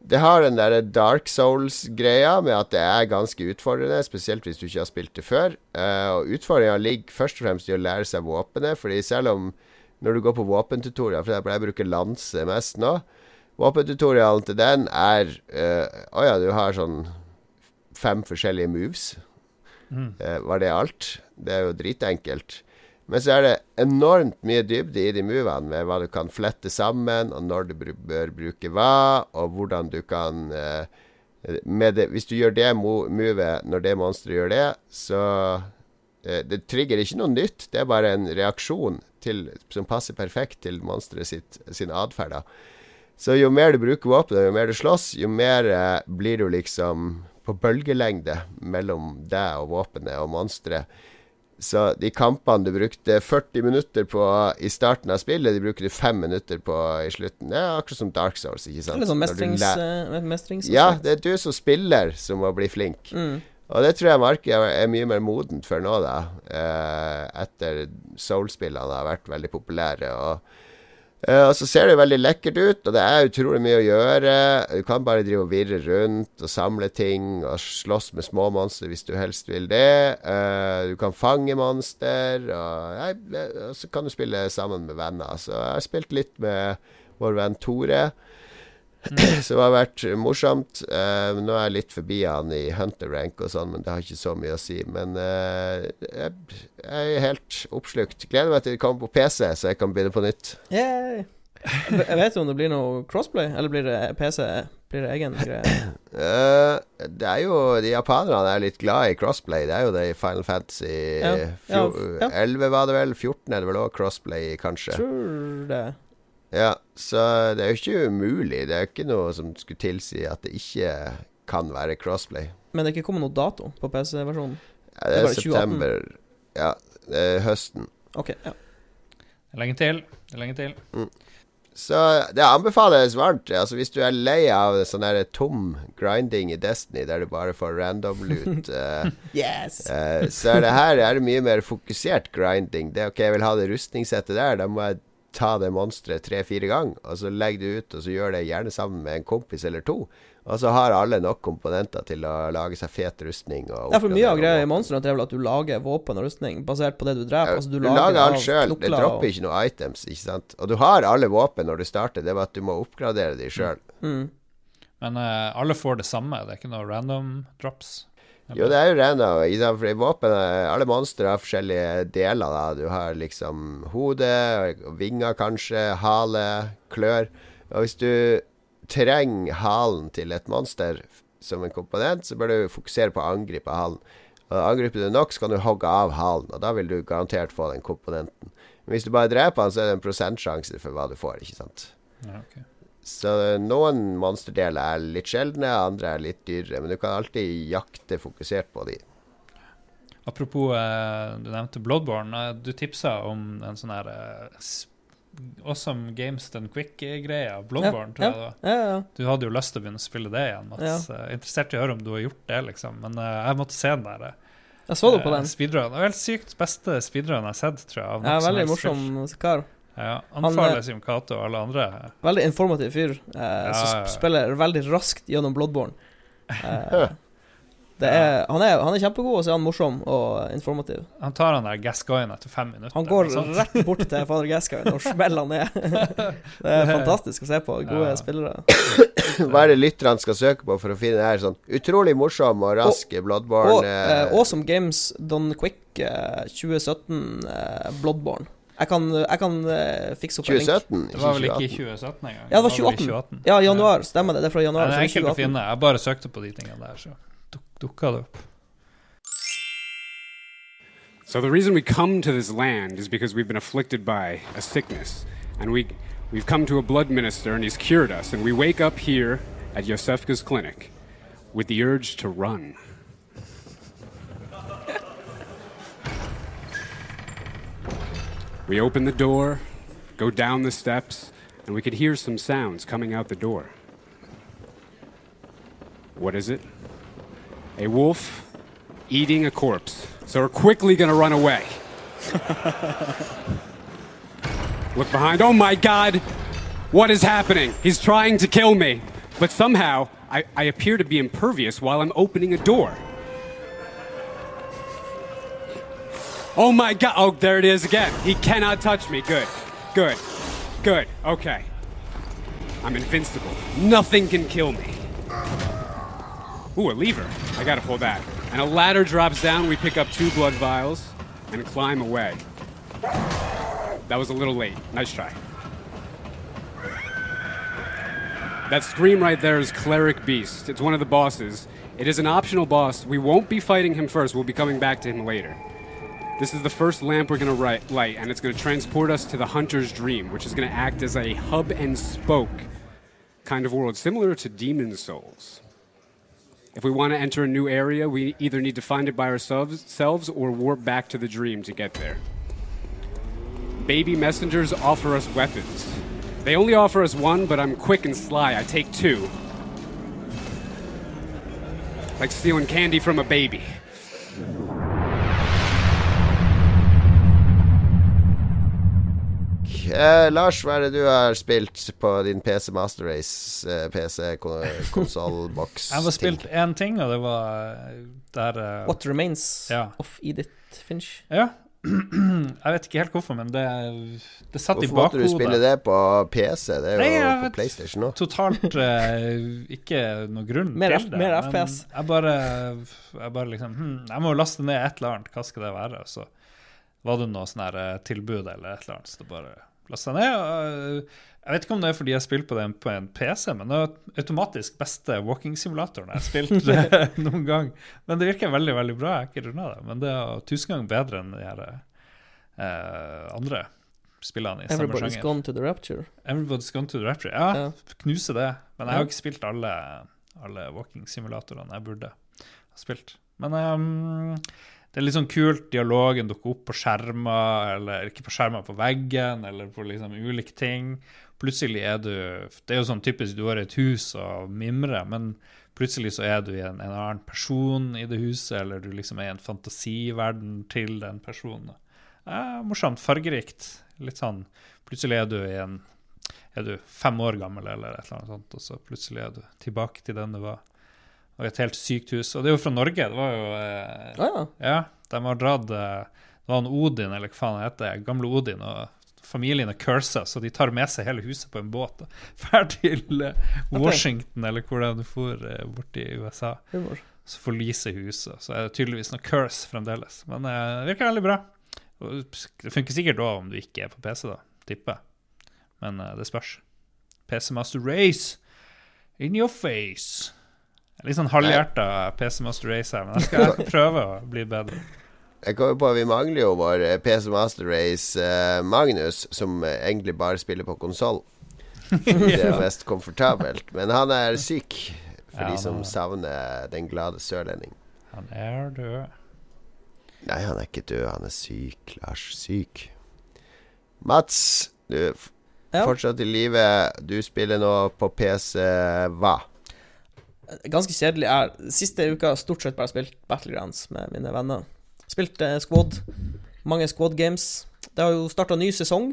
Det har den derre Dark Souls-greia med at det er ganske utfordrende, spesielt hvis du ikke har spilt det før. Uh, og utfordringa ligger først og fremst i å lære seg våpenet, fordi selv om når du går på våpentutorial, for jeg bruker lanse mest nå Våpentutorialen til den er eh, oh ja, du har sånn fem forskjellige moves. Mm. Uh, var det alt? Det er jo dritenkelt. Men så er det enormt mye dybde i de movene, med hva du kan flette sammen, og når du bør bruke hva, og hvordan du kan uh, med det, Hvis du gjør det mo- movet når det monsteret gjør det, så uh, Det trigger ikke noe nytt, det er bare en reaksjon til, som passer perfekt til monsteret sitt, sin atferd. Så jo mer du bruker våpenet, jo mer du slåss, jo mer eh, blir du liksom på bølgelengde mellom deg og våpenet og monsteret. Så de kampene du brukte 40 minutter på i starten av spillet, de bruker du 5 minutter på i slutten. Det er akkurat som Dark Souls, ikke sant? Eller sånn mestrings, uh, mestrings Ja, det er du som spiller som må bli flink. mm. Og det tror jeg markedet er mye mer modent for nå, da. Eh, etter Soul-spillene har vært veldig populære. Og, eh, og så ser det veldig lekkert ut, og det er utrolig mye å gjøre. Du kan bare drive og virre rundt og samle ting og slåss med små monstre hvis du helst vil det. Eh, du kan fange monster, og, nei, eh, og så kan du spille sammen med venner. Så jeg har spilt litt med vår venn Tore. Som har vært morsomt. Uh, nå er jeg litt forbi han i Hunter Rank og sånn, men det har ikke så mye å si. Men uh, jeg, jeg er helt oppslukt. Gleder meg til det kommer på PC, så jeg kan begynne på nytt. Yay. Jeg vet jo om det blir noe crossplay, eller blir det PC? Blir det egen greie? Uh, det er jo De japanerne er litt glad i crossplay. Det er jo det i Final Fantasy Ja, ja, ja. 11 var det vel. 14 er det vel òg crossplay, kanskje. Tror det. Ja, så det er jo ikke umulig. Det er jo ikke noe som skulle tilsi at det ikke kan være crossplay. Men det er ikke kommet noe dato på PC-versjonen? Ja, Det det er september. 2018. september. Ja, det er høsten. Ok, ja. Det er lenge til. Det er lenge til. Så det anbefales varmt. Altså Hvis du er lei av sånn der tom grinding i Destiny, der du bare får random loot, uh, Yes! uh, så er det her er det mye mer fokusert grinding. Det er ok, jeg vil ha det rustningssettet der, da må jeg ta det monsteret tre-fire ganger, og så legger du ut, og så gjør det gjerne sammen med en kompis eller to. Og så har alle nok komponenter til å lage seg fet rustning. Og Ja, for mye av greia i monstrene er vel at du lager våpen og rustning basert på det du dreper. Ja, altså, du, du lager alt sjøl. Det dropper og- ikke noe items, ikke sant. Og du har alle våpen når du starter, det er bare at du må oppgradere de sjøl. Mm. Men uh, alle får det samme, det er ikke noe random drops. Jo, det er jo rena. ikke sant? For i våpen Alle monstre har forskjellige deler. da Du har liksom hode, vinger kanskje, hale, klør. Og hvis du trenger halen til et monster som en komponent, så bør du fokusere på å angripe halen. Og Angriper du nok, så kan du hogge av halen, og da vil du garantert få den komponenten. Men hvis du bare dreper han, så er det en prosentsjanse for hva du får, ikke sant. Ja, ok. Så noen monsterdeler er litt sjeldne, andre er litt dyrere. Men du kan alltid jakte fokusert på de. Apropos, eh, du nevnte Bloodborne. eh, Du tipsa om en sånn her eh, Awesome Games Done Quick-greia. Bloodborne, Bloodborne, tror jeg. Ja, ja, ja. Du hadde jo lyst til å begynne å spille det igjen, Mats. Interessert i å høre om du har gjort det, liksom. Men jeg måtte se den der. Jeg så du på den. Speedrun. Det var helt sykt beste speedrun jeg har sett, tror jeg. Av Ja, veldig morsom kar. Ja, Han, Anbefales Jon Cato og alle andre. Veldig informativ fyr. Eh, ja, som sp- spiller veldig raskt gjennom Bloodborne. Eh, det er, han, er, han er kjempegod, og så er han morsom og informativ. Han tar han der Gascoigne etter fem minutter. Han går rett bort til fader Gascoigne og smeller han ned. det er fantastisk å se på. Gode Ja. spillere. Hva er det lytterne skal søke på for å finne det her sånn utrolig morsom og rask Bloodborne Og eh, Awesome Games Done Quick eh, 2017 eh, Bloodborne. Jeg kan, jeg kan eh, fikse opp en link. 2017, Det var vel ikke ikke i 2018. 2017 engang. Ja, det var vel i 2018. Ja, januar. Stemmer det. Det er fra Ja, januar. det så er det er enkelt å 2018. finne. Jeg bare søkte på de tingene der, så dukka det opp. So the reason we come to this land is because we've been afflicted by a sickness, and we we've come to a blood minister, and he's cured us, and we wake up here at Yosefka's clinic with the urge to run. We open the door, go down the steps, and we could hear some sounds coming out the door. What is it? A wolf eating a corpse. So we're quickly gonna run away. Look behind. Oh my god! What is happening? He's trying to kill me. But somehow, I, I appear to be impervious while I'm opening a door. Oh my god! Oh, there it is again. He cannot touch me. Good. Good. Good. Okay. I'm invincible. Nothing can kill me. Ooh, a lever. I gotta pull that. And a ladder drops down. We pick up two blood vials and climb away. That was a little late. Nice try. That scream right there is Cleric Beast. It's one of the bosses. It is an optional boss. We won't be fighting him first. We'll be coming back to him later. This is the first lamp we're going to light, and it's going to transport us to the Hunter's Dream, which is going to act as a hub and spoke kind of world, similar to Demon Souls. If we want to enter a new area, we either need to find it by ourselves or warp back to the dream to get there. Baby messengers offer us weapons. They only offer us one, but I'm quick and sly. I take two. Like stealing candy from a baby. Eh, Lars, hva er det du har spilt på din PC Master Race, eh, PC-konsollboks? Jeg har spilt én ting, og det var der eh, What Remains Ja. of Edith Finch. Ja. Jeg vet ikke helt hvorfor, men det, det satt i Hvorfor måtte du spille det på PC? Det er jo Nei, jeg på PlayStation nå. Totalt eh, ikke noe grunn Mer til det. mer FPS. Jeg bare, jeg bare liksom hm, Jeg må laste ned et eller annet, hva skal det være? Så var det noe sånn eh, tilbud eller et eller annet, så det bare lasta ned. eh, Jeg vet ikke om det er fordi jeg spilte på den på en PC, men det er automatisk beste walking-simulatoren jeg har spilt noen gang. Men det virker veldig veldig bra. Jeg har ikke runda det, men det er tusen ganger bedre enn de her eh, andre spillene i samme Everybody's sjanger. Gone to the Rapture. Everybody's Gone to the Rapture. Ja, Ja. knuse det. Men jeg har ikke spilt alle, alle walking-simulatorene jeg burde ha spilt. Men ehm, det er litt sånn kult. Dialogen dukker opp på skjermer, eller ikke på skjermer, på veggen, eller på liksom ulike ting. Plutselig er du Det er jo sånn typisk du har et hus og mimrer, men plutselig så er du i en, en annen person i det huset, eller du liksom er i en fantasiverden til den personen. Eh, morsomt, fargerikt. Litt sånn Plutselig er du i en Er du fem år gammel eller et eller annet sånt, og så plutselig er du tilbake til den du var. Og et helt sykt hus. Og det er jo fra Norge. Det var jo eh, Å ja. Ja, de har dratt eh, Det var han Odin, eller hva faen han heter, gamle Odin, og familien er cursa, så de tar med seg hele huset på en båt og drar til eh, Washington, eller hvor det du for eh, borti USA. Humor. Så forliser huset. Så er det tydeligvis noe curse fremdeles. Men eh, det virker veldig bra. Og det funker sikkert òg om du ikke er på PC, da, tipper. Men eh, det spørs. PC Master Race in your face. Litt sånn halvhjerta PC Master Race her, men jeg skal prøve å bli bedre. Jeg kommer på at Vi mangler jo vår eh, PC Master Race eh, Magnus, som eh, egentlig bare spiller på konsoll. Det er mest komfortabelt. Men han er syk, for Ja, de som er- savner den glade sørlending. Han er død. Nei, han er ikke død, han er syk. Lars, syk. Mats, du er f- Ja. fortsatt i live. Du spiller nå på PC hva? Ganske kjedelig. Har siste uka stort sett bare spilt Battlegrounds med mine venner. Spilt eh, Squad. Mange Squad Games. Det har jo starta ny sesong.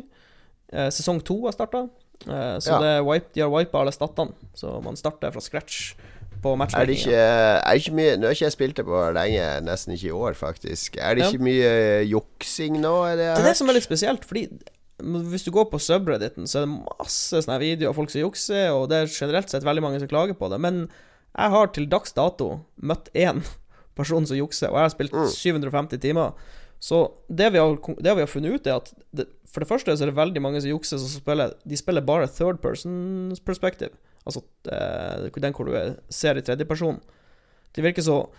Eh, sesong to har starta. Eh, så Ja. det er wipe, de har wipa alle statene, så man starter fra scratch på Er det matchmaking. ikke, er det ikke mye Nå har ikke jeg spilt det på lenge, nesten ikke i år, faktisk. Er det Ja. ikke mye juksing nå? Er det, Det er det som er litt spesielt, fordi hvis du går på subredditen, så er det masse sånne videoer av folk som jukser, og det er generelt sett veldig mange som klager på det. Men jeg har til dags dato møtt én person som jukser, og jeg har spilt Mm. 750 timer. Så det vi har, det vi har funnet ut, er at det, for det første så er det veldig mange som jukser, som spiller De spiller bare third person perspective. Altså eh, den hvor du er- ser i tredjeperson. Det virker så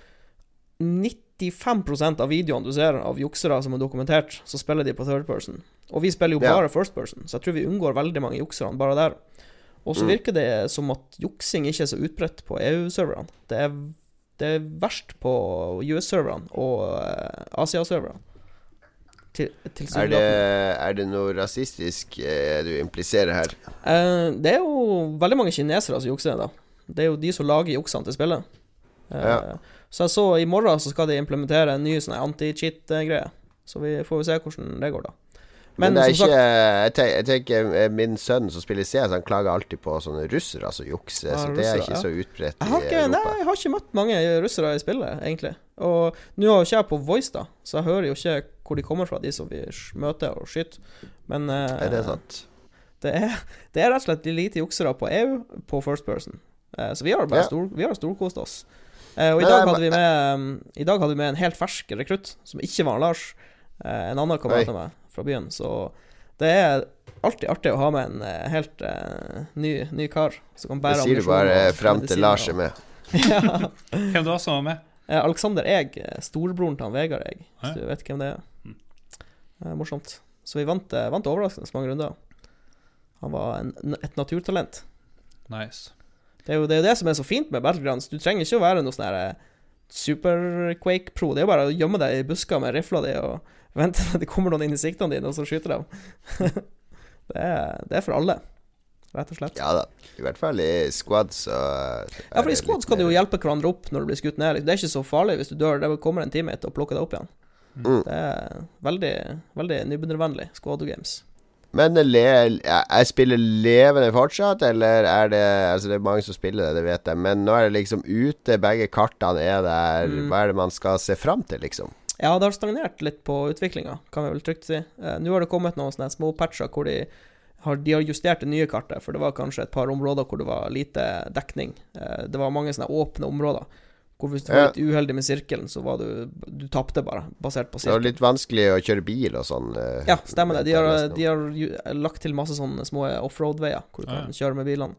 95% av videoene du ser av juksere som er dokumentert, så spiller de på third person. Og vi spiller jo bare bare first person, så jeg tror vi unngår veldig mange juksere bare der. Og så Mm. virker det som at juksing ikke er så utbredt på EU-serverne. Det det er verst på US-serverne og eh, Asia-serverne. Til, Er det, er det noe rasistisk eh, du impliserer her? Eh, det er jo veldig mange kinesere som jukser, da. Det er jo de som lager juksene til spillet. Eh, Ja. Så jeg så i morgen så skal de implementere en ny sånn anti-cheat-greie. Så vi får jo se hvordan det går, da. Men, Men, det er ikke sagt jeg, tenker, eh, Min sønn som spiller CS, han klager alltid på sånne russere som jukser, Ja, så det er ikke ja. så utbredt i ikke, Europa. nei, jeg har ikke møtt mange russere i spillet, egentlig. Og nå har jo ikke jeg på Voice, da, så jeg hører jo ikke hvor de kommer fra, de som vi møter og skyter. Men eh, Er det sant? det, er, det er rett og slett lite juksere på EU på first person. Eh, så vi har bare Ja. stor, vi har storkost oss. Eh, og i dag, hadde vi med, um, I dag hadde vi med en helt fersk rekrutt, som ikke var Lars. Eh, en annen kamerat av meg fra byen. Så det er alltid artig å ha med en eh, helt uh, ny, ny kar som kan Det bære sier du bare og fram til Lars er med. ja. Hvem da som var med? Eh, Alexander Eg, eh, storebroren til han Vegard Eg, hvis du vet hvem det er. Mm. Morsomt. Så vi vant, vant overraskende mange runder. Han var en, et naturtalent. Nice. Det er, jo, det er jo det som er så fint med Battlegrounds. Du trenger ikke å være noe sånn her eh, super-quake-pro. Det er jo bare å gjemme deg i busker med rifla di og vente til det kommer noen inn i siktene dine, og så skyter dem. det, er, det er for alle, rett og slett. Ja da. I hvert fall i squad, så Ja, for i squad skal du jo hjelpe hverandre opp når du blir skutt ned. Det er ikke så farlig hvis du dør. Det kommer en teammate og plukker deg opp igjen. Mm. Det er veldig, veldig nybegynnervennlig. Squad games. Men le, jeg spiller levende fortsatt, eller er det Altså, det er mange som spiller det, det vet jeg, men nå er det liksom ute, begge kartene er der. Mm. Hva er det man skal se fram til, liksom? Ja, det har stagnert litt på utviklinga, kan vi vel trygt si. Eh, Nå har det kommet noen sånne små patcher hvor de har, de har justert det nye kartet, for det var kanskje et par områder hvor det var lite dekning. Eh, Det var mange sånne åpne områder. Hvor hvis du var litt uheldig med sirkelen, så var du Du tapte bare, basert på Det var litt vanskelig å kjøre bil og sånn. eh, Ja, stemmer det. De har, de har lagt til masse sånne små offroad-veier hvor du kan kjøre med bilene.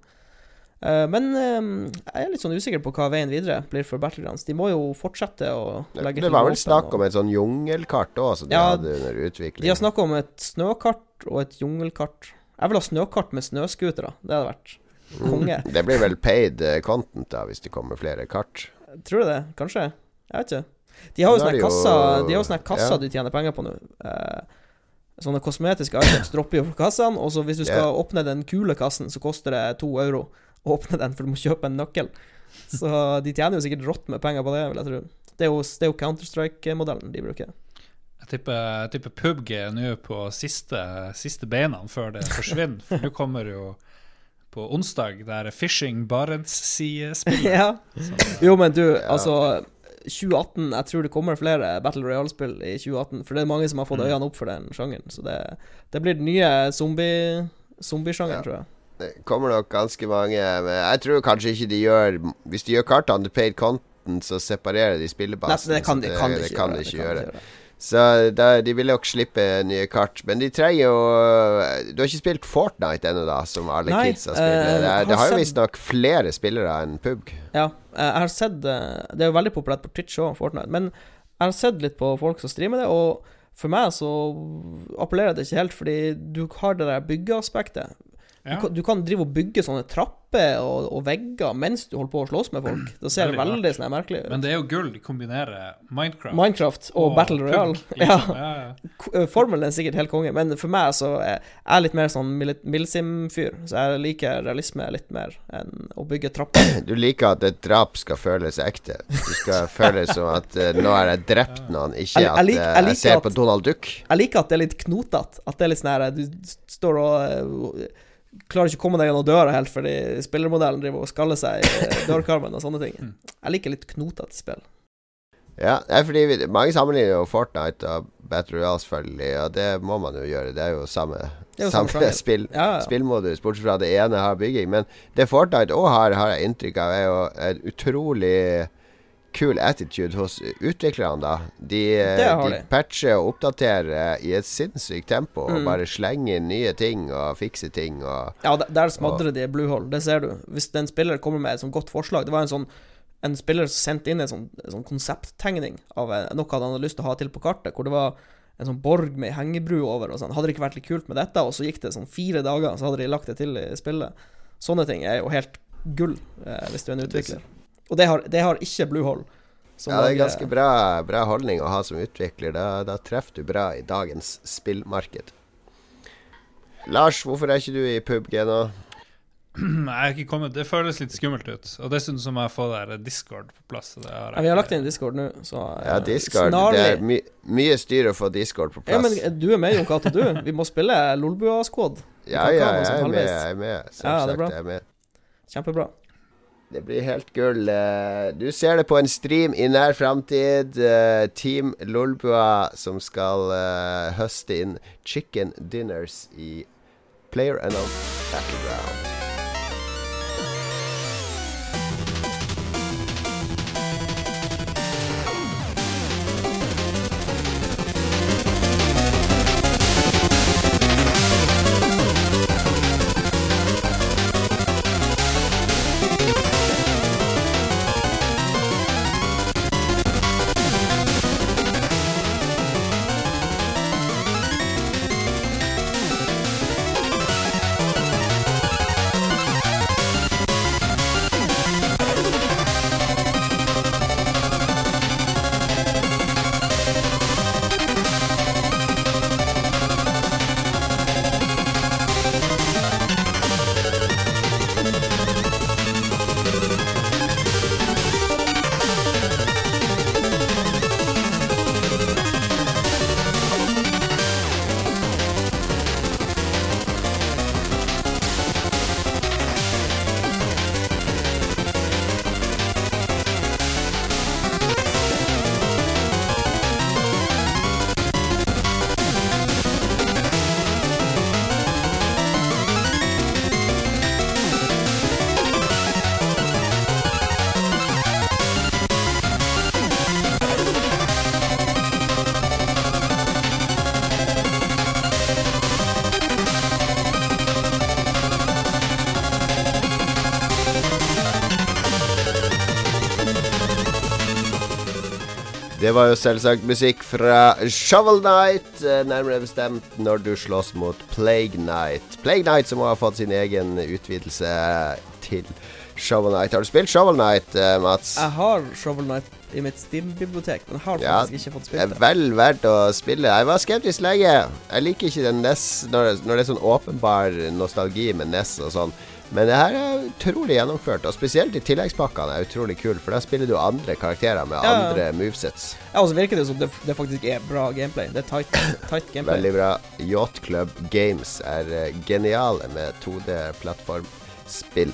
Eh, Men eh, jeg er litt sånn usikker på hva veien videre blir for Battlegrounds. De må jo fortsette å legge til Det var vel snakk om et sånn jungelkart òg, som de Ja, hadde under utvikling. De har snakka om et snøkart og et jungelkart. Jeg vil ha snøkart med snøscootere. Det hadde vært konge. Det blir vel paid eh, content, da, hvis det kommer flere kart. Tror du det? Kanskje? Jeg vet ikke. De har jo sånne kasser De sånne kasser ja. du tjener penger på nå. Eh, sånne kosmetiske items dropper jo fra kassene, og så hvis du skal åpne den kule kassen, så koster det to euro å åpne den, for du må kjøpe en nøkkel. Så de tjener jo sikkert rått med penger på det, vil jeg tro. Det er jo, det er jo Counter-Strike-modellen de bruker. Jeg tipper, jeg tipper PubG nå på siste, siste beina før det forsvinner. For nå kommer jo på onsdag, det er Fishing Barents-sidespillet. ja. Jo, men du, altså 2018 Jeg tror det kommer flere Battle Royale-spill i 2018. For det er mange som har fått Mm. øynene opp for den sjangeren. Så det, det blir den nye zombie zombiesjangeren, Ja. tror jeg. Det kommer nok ganske mange Men jeg tror kanskje ikke de gjør Hvis de gjør kartene til paid content, så separerer de Nei, det kan de, kan de ikke de det ikke kan de gjøre. gjøre. Så da, de vil nok slippe nye kart. Men de trenger jo Du har ikke spilt Fortnite ennå, da, som alle Nei, kidsa spiller. eh, det, er, har det har jo visstnok flere spillere enn PUBG. Ja, eh, jeg har sett eh, Det er jo veldig populært på Twitch og Fortnite. Men jeg har sett litt på folk som streamer det, og for meg så appellerer det ikke helt, fordi du har det der byggeaspektet. Ja. Du, kan, du kan drive og bygge sånne trapper og, og vegger mens du holder på å slåss med folk. Da ser det Veldig veldig sånn merkelig ut. Men det er jo gull å kombinere Minecraft Minecraft og, Battle PUBG, Royale. liksom. Ja, ja, ja. eh, Formelen er sikkert helt konge, men for meg så er jeg litt mer sånn Milsim-fyr. Så jeg liker realisme litt mer enn å bygge trapper. Du liker at et drap skal føles ekte. Du skal føles som at uh, nå har jeg drept noen, ikke Jeg- jeg at lik- eh, jeg jeg, ser at- på Donald Duck. Jeg liker at det er litt knotete. At det er litt sånn her Du står og eh, klarer ikke å komme deg gjennom døra helt fordi spillermodellen driver og skaller seg i eh, dørkarmen og sånne ting. Mm. Jeg liker litt knotete spill. Ja, det er fordi vi, Mange sammenligner jo Fortnite og Battle Royale, selvfølgelig, og det må man jo gjøre. Det er jo samme, er jo samme samme spill. Ja, ja. spillmodus, bortsett fra det ene har bygging. Men det Fortnite òg har, har jeg inntrykk av, er jo en utrolig kul attitude hos utviklerne, da. De, de de. patcher og oppdaterer i et sinnssykt tempo, og Mm. bare slenger inn nye ting og fikser ting og Ja, der, smadrer smadrer de Bluehole, det ser du. Hvis en spiller kommer med et sånt godt forslag Det var en sånn En spiller som sendte inn en sånn, en sånn konsepttegning av eh, noe han hadde lyst til å ha til på kartet, hvor det var en sånn borg med hengebru over og sånn. Hadde det ikke vært litt kult med dette, og så gikk det sånn fire dager, så hadde de lagt det til i spillet. Sånne ting er jo helt gull eh, hvis du er en utvikler. Og det har, det har ikke Bluehole. Ja, det er ganske bra, bra holdning å ha som utvikler. Da, da treffer du bra i dagens spillmarked. Lars, hvorfor er ikke du i PubG nå? Jeg er ikke kommet Det føles litt skummelt ut. Og dessuten så må jeg få der Discord på plass. har Ja, vi har lagt inn Discord nå, så eh, Ja, Discord. snarlig Det er my mye styr å få Discord på Ja, plass. men eh, du er med, Jon Cato, du. Vi må spille Lolbua-squad. Ja, ja, jeg sånn er med. Jeg er med. Ja, det er jeg er med. Kjempebra. Det blir helt gull. Eh, Du ser det på en stream i nær framtid. Eh, Team Lolbua som skal eh, høste inn chicken dinners i Player Unknown Battleground. Det var jo selvsagt musikk fra Shovel Night, eh, nærmere bestemt når du slåss mot Plague Night. Plague Night som har fått sin egen utvidelse til Shovel Night. Har du spilt Shovel Night, eh, Mats? Jeg har Shovel Knight i mitt Steam-bibliotek, men har Ja, faktisk ikke fått spilt Det Det er vel verdt å spille. Jeg var skeptisk lenge. Jeg liker ikke den NES når, når det er sånn åpenbar nostalgi med NES og sånn. Men det her er utrolig gjennomført, og spesielt i tilleggspakkene er utrolig kul, for da spiller du andre karakterer med Ja, andre movesets. Ja, og så virker det som det, det faktisk er bra gameplay. Det er tight, tight gameplay. Veldig bra. Yacht Club Games er eh, geniale med 2D-plattformspill.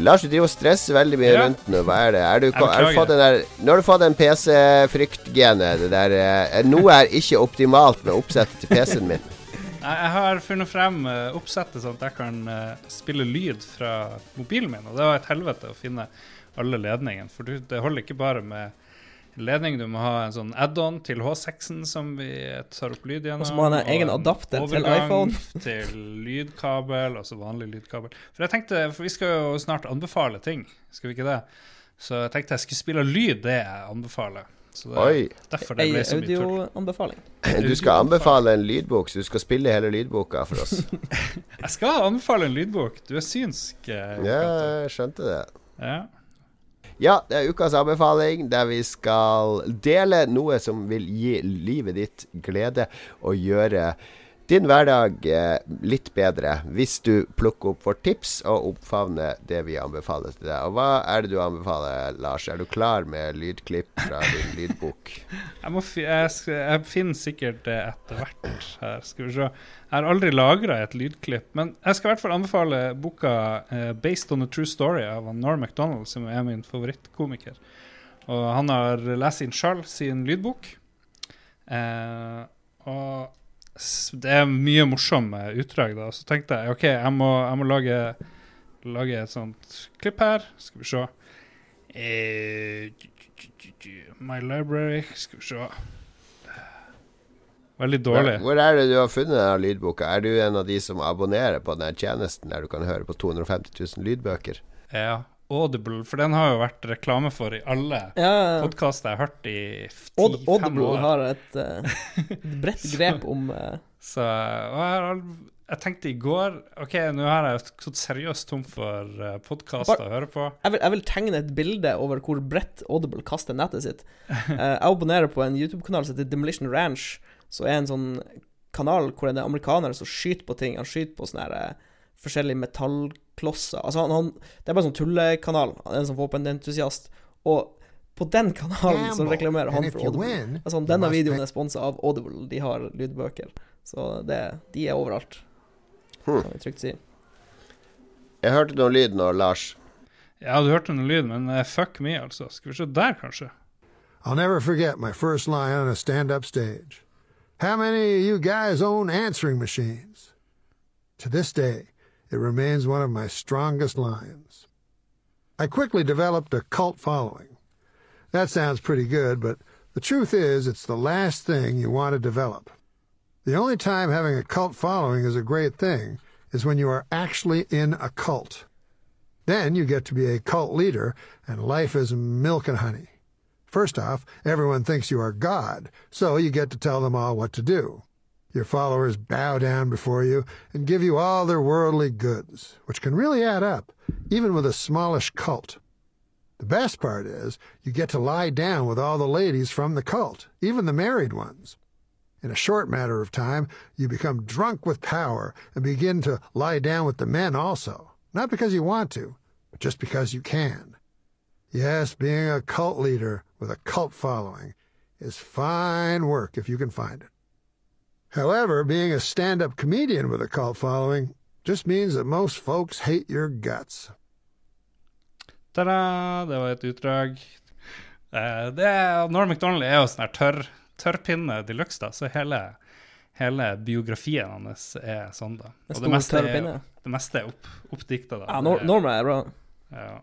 Lars, du driver og stresser veldig mye Ja. rundt nå. Hva er det? Er du, er du fått den der, nå har du fått den PC-fryktgenet. Eh, Noe er ikke optimalt med oppsettet til PC-en min. Jeg, har funnet frem eh, oppsettet sånn at jeg kan eh, spille lyd fra mobilen min, og det var et helvete å finne alle ledningene. For du, det holder ikke bare med ledning, du må ha en sånn add-on til H6-en som vi tar opp lyd gjennom. Og så må han ha egen adapter til iPhone. til lydkabel, altså vanlig lydkabel. For jeg tenkte, for vi skal jo snart anbefale ting, skal vi ikke det? Så jeg tenkte jeg skulle spille lyd, det jeg anbefaler. Så det Oi. derfor det ble så mye tull. audioanbefaling. Du skal anbefale en lydbok, så du skal spille hele lydboka for oss. Jeg skal anbefale en lydbok. Du er synsk. eh, Ja, jeg skjønte det. ja. Ja, det er ukas anbefaling, der vi skal dele noe som vil gi livet ditt glede og gjøre din hverdag eh, litt bedre, hvis du plukker opp vårt tips og oppfavner det vi anbefaler til deg. Og hva er det du anbefaler, Lars? Er du klar med lydklipp fra din lydbok? Jeg, jeg, jeg finner sikkert det etter hvert. her Skal vi se. Jeg har aldri lagra et lydklipp, men jeg skal i hvert fall anbefale boka eh, 'Based on a True Story' av Norm MacDonald, som er min favorittkomiker. Og han har lest inn sjøl sin lydbok. Eh, og det er mye morsomme utdrag, da. Så tenkte jeg OK, jeg må, jeg må lage, lage et sånt klipp her. Skal vi se. Eh, My library Skal vi se. Veldig dårlig. Hvor er det du har funnet denne lydboka? Er du en av de som abonnerer på denne tjenesten der du kan høre på 250 000 lydbøker? Ja, Audible, for den har jo vært reklame for i alle Ja, podkaster jeg har hørt i Aud- 10-5 Audible har et, uh, bredt grep om uh... Så og jeg, jeg tenkte i går OK, nå har jeg stått seriøst tom for uh, podkaster å høre på. jeg vil, jeg vil tegne et bilde over hvor bredt Audible kaster nettet sitt. Eh, jeg abonnerer på en YouTube-kanal som heter Demolition Ranch, som er en sånn kanal hvor det er amerikanere som skyter på ting. Han skyter på sånne her, eh, forskjellige metallklosser. Altså han, han, det er bare en sånn tullekanal. Han er en sånn våpenentusiast. Og på den kanalen så reklamerer han for Audible. win, Altså, denne videoen er sponsa av Audible. De har lydbøker. Så det, de er overalt, Hmm. kan vi trygt si. Jeg hørte noe lyd nå, Lars. Ja, du hørte noen lyd, men eh, fuck me, altså. Skal vi se der, kanskje? I'll never forget my first line on a stand up stage. How many of you guys own answering machines? To this day, it remains one of my strongest lines. I quickly developed a cult following. That sounds pretty good, but the truth is, it's the last thing you want to develop. The only time having a cult following is a great thing is when you are actually in a cult. Then you get to be a cult leader, and life is milk and honey. First off, everyone thinks you are God, so you get to tell them all what to do. Your followers bow down before you and give you all their worldly goods, which can really add up, even with a smallish cult. The best part is you get to lie down with all the ladies from the cult, even the married ones. In a short matter of time, you become drunk with power and begin to lie down with the men also, not because you want to, but just because you can. Yes, being a cult leader with a cult following is fine work if you can find it. However, being a stand up comedian with a cult following just means that most folks hate your guts. Ta-da! Det var et utdrag. Eh, det er, Norm MacDonald er jo sånn her tørr, tørrpinne de luxe, da, så hele, hele biografien hans er sånn, da. En Og stor det meste tørr er, det meste er opp, oppdikta, da. Ja, Nor Det- Norma er bra. ja.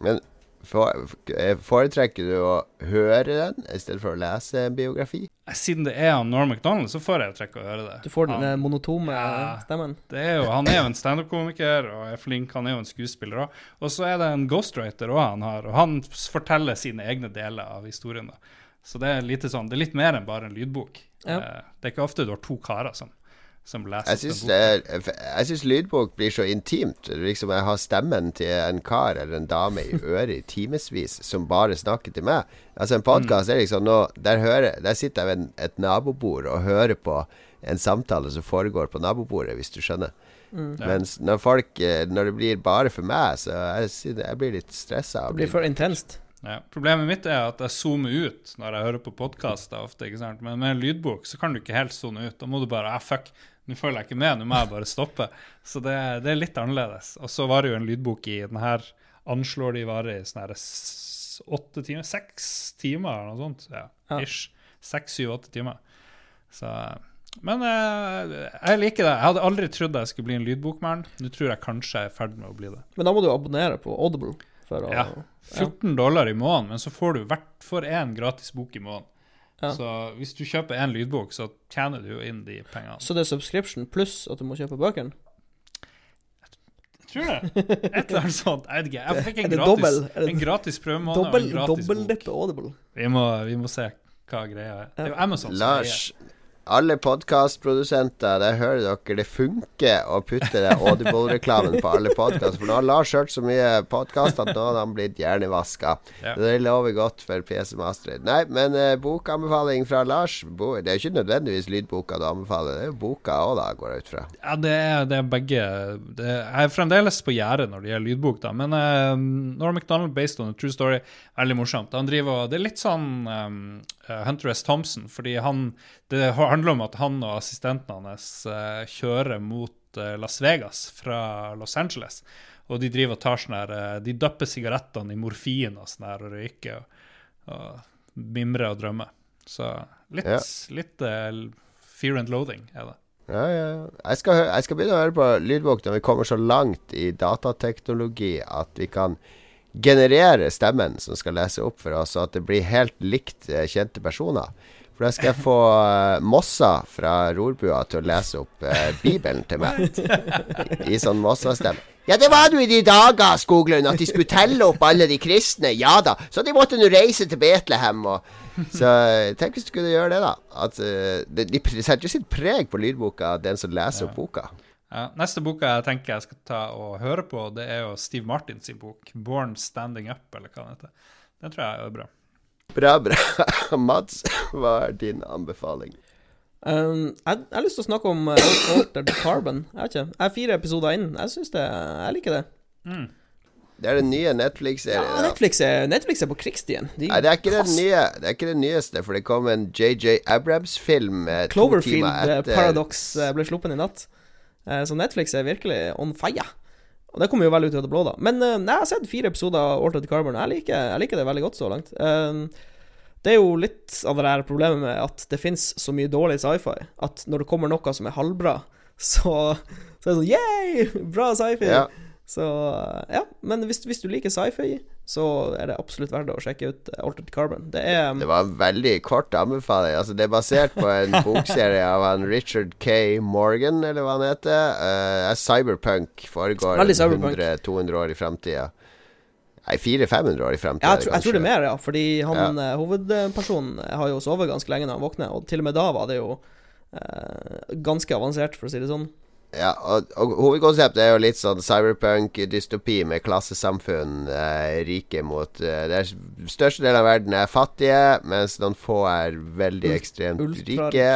Men for, foretrekker du å høre den i stedet for å lese en biografi? Siden det er han Norm MacDonald, så får jeg å høre det. Du får den Han- eh, monotome Ja. stemmen. Det er jo, han er jo en standup-komiker og er flink. Han er jo en skuespiller òg. Og så er det en ghostwriter òg han har, og han forteller sine egne deler av historien. da. Så det er, lite sånn, det er litt mer enn bare en lydbok. Ja. Eh, Det er ikke ofte du har to karer som, som leser Jeg syns, lydbok blir så intimt. Liksom Jeg har stemmen til en kar eller en dame i øret i timevis som bare snakker til meg. Altså En podkast er liksom nå der, hører, der sitter jeg ved en, et nabobord og hører på en samtale som foregår på nabobordet, hvis du skjønner. Mm. Mens når folk eh, Når det blir bare for meg, så jeg, jeg blir litt stressa. Det blir for intenst. Ja. Problemet mitt er at jeg zoomer ut når jeg hører på podkaster ofte. ikke sant? Men med en lydbok så kan du ikke helt zone ut. Da må du bare ah, fuck, nå følger jeg ikke med, nå må jeg bare stoppe. Så det, det er litt annerledes. Og så var det jo en lydbok i den her anslår de varer i sånn her åtte timer? Seks timer eller noe sånt. Ja, Ja. ish. Seks, syv, åtte timer. Så Men eh, jeg liker det. Jeg hadde aldri trodd jeg skulle bli en lydbokmann. Nå tror jeg kanskje jeg er i ferd med å bli det. Men da må du abonnere på Audible. Å, Ja. 14 dollar i måneden, men så får du hvert for én gratis bok i måneden. Ja. Så hvis du kjøper én lydbok, så tjener du jo inn de pengene. Så det er subscription pluss at du må kjøpe bøkene? Jeg tror det. Et eller annet sånt. Jeg vet ikke. Jeg fikk en gratis, dobbel? En gratis prøvemåned og Dobbel, en gratis bok. Dobbeldippe Audible. Vi må, vi må se hva greia er. Det er jo Amazon som Lars, eier. Alle podkastprodusenter, der hører dere det funker å putte det Audible-reklamen på alle podkaster. For nå har Lars hørt så mye podkast at nå har han blitt hjernevaska. Ja. Det lover godt for PC Master. Nei, men eh, bokanbefaling fra Lars bo, Det er jo ikke nødvendigvis lydboka du anbefaler, det er jo boka òg, da, går jeg ut fra. Ja, det er, det er begge det, Jeg er fremdeles på gjerdet når det gjelder lydbok, da. Men eh, Norm MacDonald, based on a true story, veldig morsomt. Han driver og Det er litt sånn uh, Hunter S. Thompson, fordi han Det handler om at han og assistenten hans eh, kjører mot eh, Las Vegas fra Los Angeles. Og de driver og tar sånn her eh, De døpper sigarettene i morfin og sånn her og røyker og, og mimrer og drømmer. Så litt, Ja. litt uh, fear and loathing er det. Ja, ja. ja. Jeg skal, jeg skal begynne å høre på lydbok når vi kommer så langt i datateknologi at vi kan generere stemmen som skal lese opp for oss, så at det blir helt likt eh, kjente personer. For da skal jeg få eh, Mossa fra Rorbua til å lese opp eh, Bibelen til meg. I, i sånn Mossa-stemme. Ja, det var nå i de dager, Skoglund, at de skulle telle opp alle de kristne. Ja da. Så de måtte nå reise til Betlehem og Så eh, tenk hvis du kunne gjøre det, da. At uh, de, de setter jo sitt preg på lydboka, den som leser opp boka. Ja, neste boka jeg tenker jeg skal ta og høre på, det er jo Steve Martins bok, 'Born Standing Up', eller hva den heter. Den tror jeg er bra. Bra, bra. Mats, hva er din anbefaling? Um, jeg, jeg har lyst til å snakke om uh, Altered Carbon. Jeg vet ikke. Jeg er fire episoder inn. Jeg syns det Jeg liker det. Det er den nye Netflix-serien. Ja, Netflix er, Netflix er på krigsstien. De Nei, det er ikke den nye Det er ikke den nyeste, for det kom en JJ Abrams-film eh, to Cloverfield timer eh. Paradox eh, ble sluppet i natt. Eh, Så Netflix er virkelig on fire. Og det kommer jo veldig ut av det blå, da. Men eh, nei, jeg har sett fire episoder av Altered Carbon. Jeg liker, jeg liker det veldig godt så langt. Eh, Det er jo litt av det der problemet med at det fins så mye dårlig sci-fi, at når det kommer noe som er halvbra, så, så er det sånn Yeah! Bra sci-fi! Ja. Så ja. Men hvis, hvis du liker sci-fi, så er det absolutt verdt å sjekke ut eh, Altered Carbon. Det er Det var en veldig kort anbefaling. Altså, det er basert på en bokserie av han Richard K. Morgan, eller hva han heter. Uh, cyberpunk foregår 100-200 år i framtida. Nei, 400-500 år i framtida. Ja, jeg, tror, jeg tror det er mer, ja. Fordi han ja. hovedpersonen har jo sovet ganske lenge når han våkner, og til og med da var det jo eh, ganske avansert, for å si det sånn. Ja, og, og hovedkonseptet er jo litt sånn cyberpunk-dystopi med klassesamfunn. Eh, rike mot eh, Der største delen av verden er fattige, mens noen få er veldig ekstremt ultra- rike.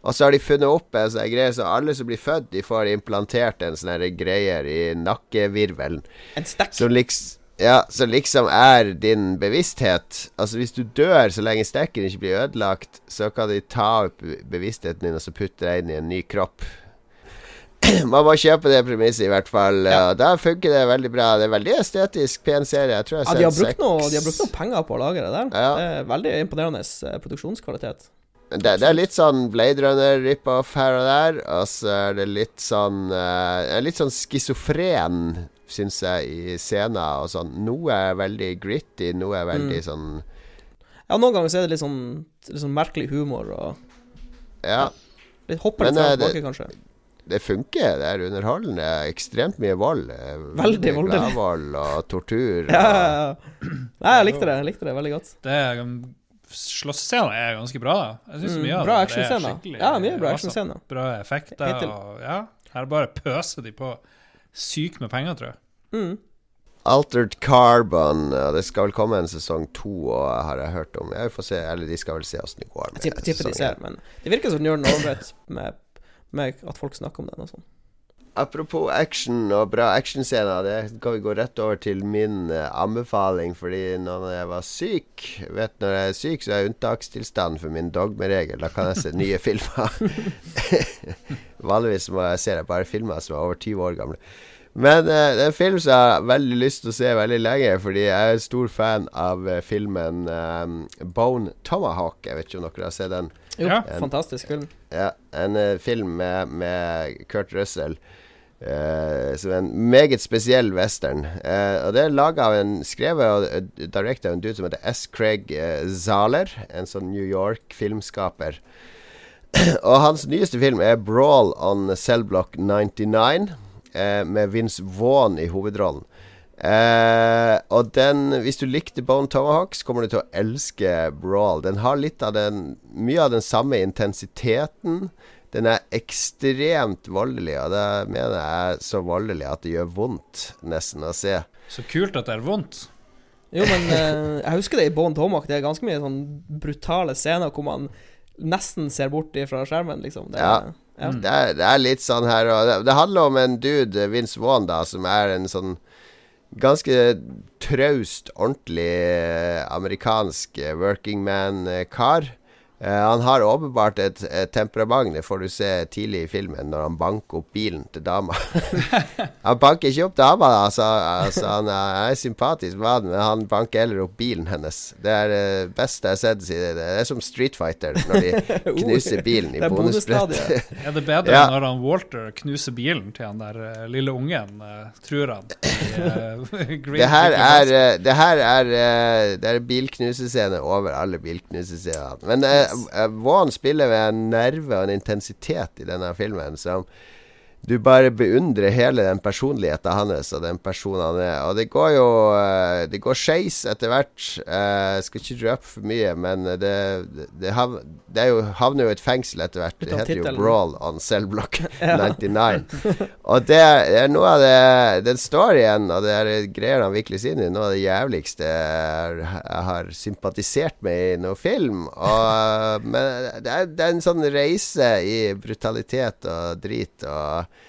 Og så har de funnet opp en sånn greie, så alle som blir født, de får implantert en sånn greier i nakkevirvelen. En stekk. Som liksom ja, som liksom er din bevissthet. Altså Hvis du dør så lenge stekken ikke blir ødelagt, så kan de ta opp bevisstheten din og så putte deg inn i en ny kropp. Man må kjøpe det premisset, i hvert fall. Ja. Da funker det veldig bra. Det er veldig estetisk, pen serie. Jeg tror jeg Ja, de har, brukt noe, de har brukt noe penger på å lage det der. Ja. Det er veldig imponerende eh, produksjonskvalitet. det, det er litt sånn Blade Runner rip-off her og der. Og så er det litt sånn uh, Litt sånn schizofren, syns jeg, i scener og sånn. Noe er veldig gritty, noe er veldig Mm. sånn Ja, noen ganger så er det litt sånn, litt sånn merkelig humor og Ja. litt hopper litt fram eh, og tilbake, kanskje. Det funker, det er underholdende. Ekstremt mye vold. Veldig voldelig. Gladvold og tortur. Ja, og, ja, ja. Nei, jeg likte det. Jeg likte det veldig godt. Det er ganske bra. da Jeg synes Mm, mye av bra det er actionscener. skikkelig Ja, mye bra actionscener. Bra effekter. Hittil. Og, ja, her bare pøser de på sykt med penger, tror jeg. Mm. Altered Carbon. Det skal vel komme en sesong to, og har jeg hørt om. Jeg får se, eller De skal vel se åssen det går. Jeg tipper, tipper de ser, men det virker som de gjør noe med, med at folk snakker om den og sånn. Apropos action og bra actionscener, det kan vi gå rett over til min eh, anbefaling. Fordi når jeg var syk Vet Når jeg er syk, så er jeg unntakstilstand for min dogmeregel. Da kan jeg se nye filmer. Vanligvis må jeg se bare filmer som er over 20 år gamle. Men uh, det er en film som jeg har veldig lyst til å se veldig lenge, fordi jeg er en stor fan av uh, filmen um, Bone Tomahawk. Jeg vet ikke om dere har sett den? Jo, Ja. fantastisk film. Ja, en uh, film med, med Kurt Russell. Uh, som en meget spesiell western. Uh, og Det er laget av en skrevet og direkte av en dude som heter S. Craig Zahler. En sånn New York-filmskaper. og hans nyeste film er 'Brawl on Cellblock 99', eh, med Vince Vaughn i hovedrollen. Eh, og den, hvis du likte Bone Tomahawk, så kommer du til å elske Brawl. Den har litt av den Mye av den samme intensiteten. Den er ekstremt voldelig, og det mener jeg er så voldelig at det gjør vondt nesten å se. Så kult at det er vondt. Jo, men eh, jeg husker det i Bone Tomahawk. Det er ganske mye sånn brutale scener hvor man nesten ser bort fra skjermen, liksom. Det, Ja. ja. Det er, det er litt sånn her og det, det handler om en dude, Vince Vaughn, da, som er en sånn ganske traust, ordentlig eh, amerikansk eh, working man-kar. Eh, han har åpenbart et, et temperament, det får du se tidlig i filmen, når han banker opp bilen til dama. han banker ikke opp dama, da, altså, altså, han er, er sympatisk mann, men han banker heller opp bilen hennes. Det er det beste jeg har sett siden Det er som Street Fighter, når de knuser bilen i bonusbrettet. er det bedre Ja. når han Walter knuser bilen til han der uh, lille ungen, uh, tror han? I, uh, Det her er, eh, det her er eh, Det er bilknusescene over alle bilknusescener. Men Vaughn spiller med en nerve og en intensitet i denne filmen som du bare beundrer hele den personligheten hans og den personen han er. Og det går jo eh, Det går skeis etter hvert. Eh, Jeg skal ikke røpe for mye, men det, det, hav, det jo, havner jo et fengsel etter hvert. Det heter jo. Brawl on Cellblock 99. Og det er noe av det Den storyen og det er greier han virkelig inn i, noe av det jævligste jeg har sympatisert med i noen film. Og, men det er, det er en sånn reise i brutalitet og drit. Og,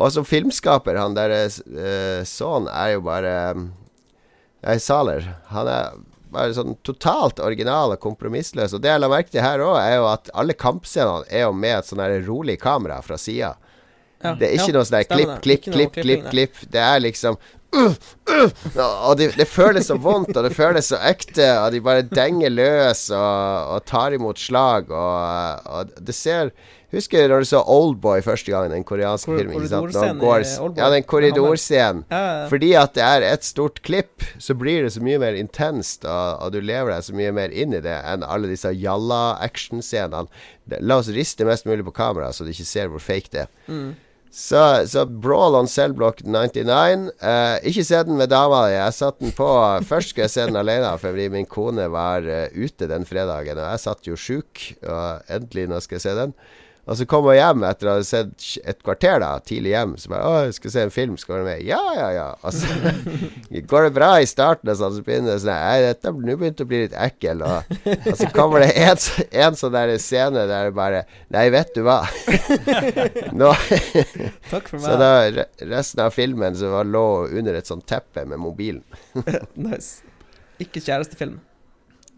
og som filmskaper, han der uh, sønnen er jo bare Jeg um, Saler. Han er bare sånn totalt original og kompromissløs. Og det jeg la merke til her òg, er jo at alle kampscenene er jo med et sånn rolig kamera fra sida. Ja, Det er ikke ja, noe sånn der klipp, klipp, klipp, klipp, klipp. Det er liksom uh, uh, Og det, det føles så vondt, og det føles så ekte, og de bare denger løs og, og tar imot slag, og, og det ser Husker du når du så Oldboy første gang, den koreanske Kor- filmen? ja, den korridorscenen. Ja. Fordi at det er et stort klipp, så blir det så mye mer intenst, og, og du lever deg så mye mer inn i det enn alle disse jalla-actionscenene. Det- La oss riste mest mulig på kamera, så du ikke ser hvor fake det er. Mm. Så, så Brawl on Cellblock 99 uh, Ikke se den med dama di. Jeg satte den på Først skulle jeg se den alene, fordi min kone var uh, ute den fredagen. Og jeg satt jo sjuk, og endelig nå skal jeg se den. Og så kom jeg hjem etter å ha sett et kvarter, da, tidlig hjem. Så bare 'Å, jeg skal se en film. Skal du være med?' 'Ja, ja, ja.' Og så går det bra i starten, og sånn, så begynner det sånn 'Nei, dette nå begynte å bli litt ekkel', og, og så kommer det en, en sånn der scene der det bare 'Nei, vet du hva'. Nå Takk for meg. så da resten av filmen så var lå under et sånt teppe med mobilen. Nice. Ikke kjærestefilm.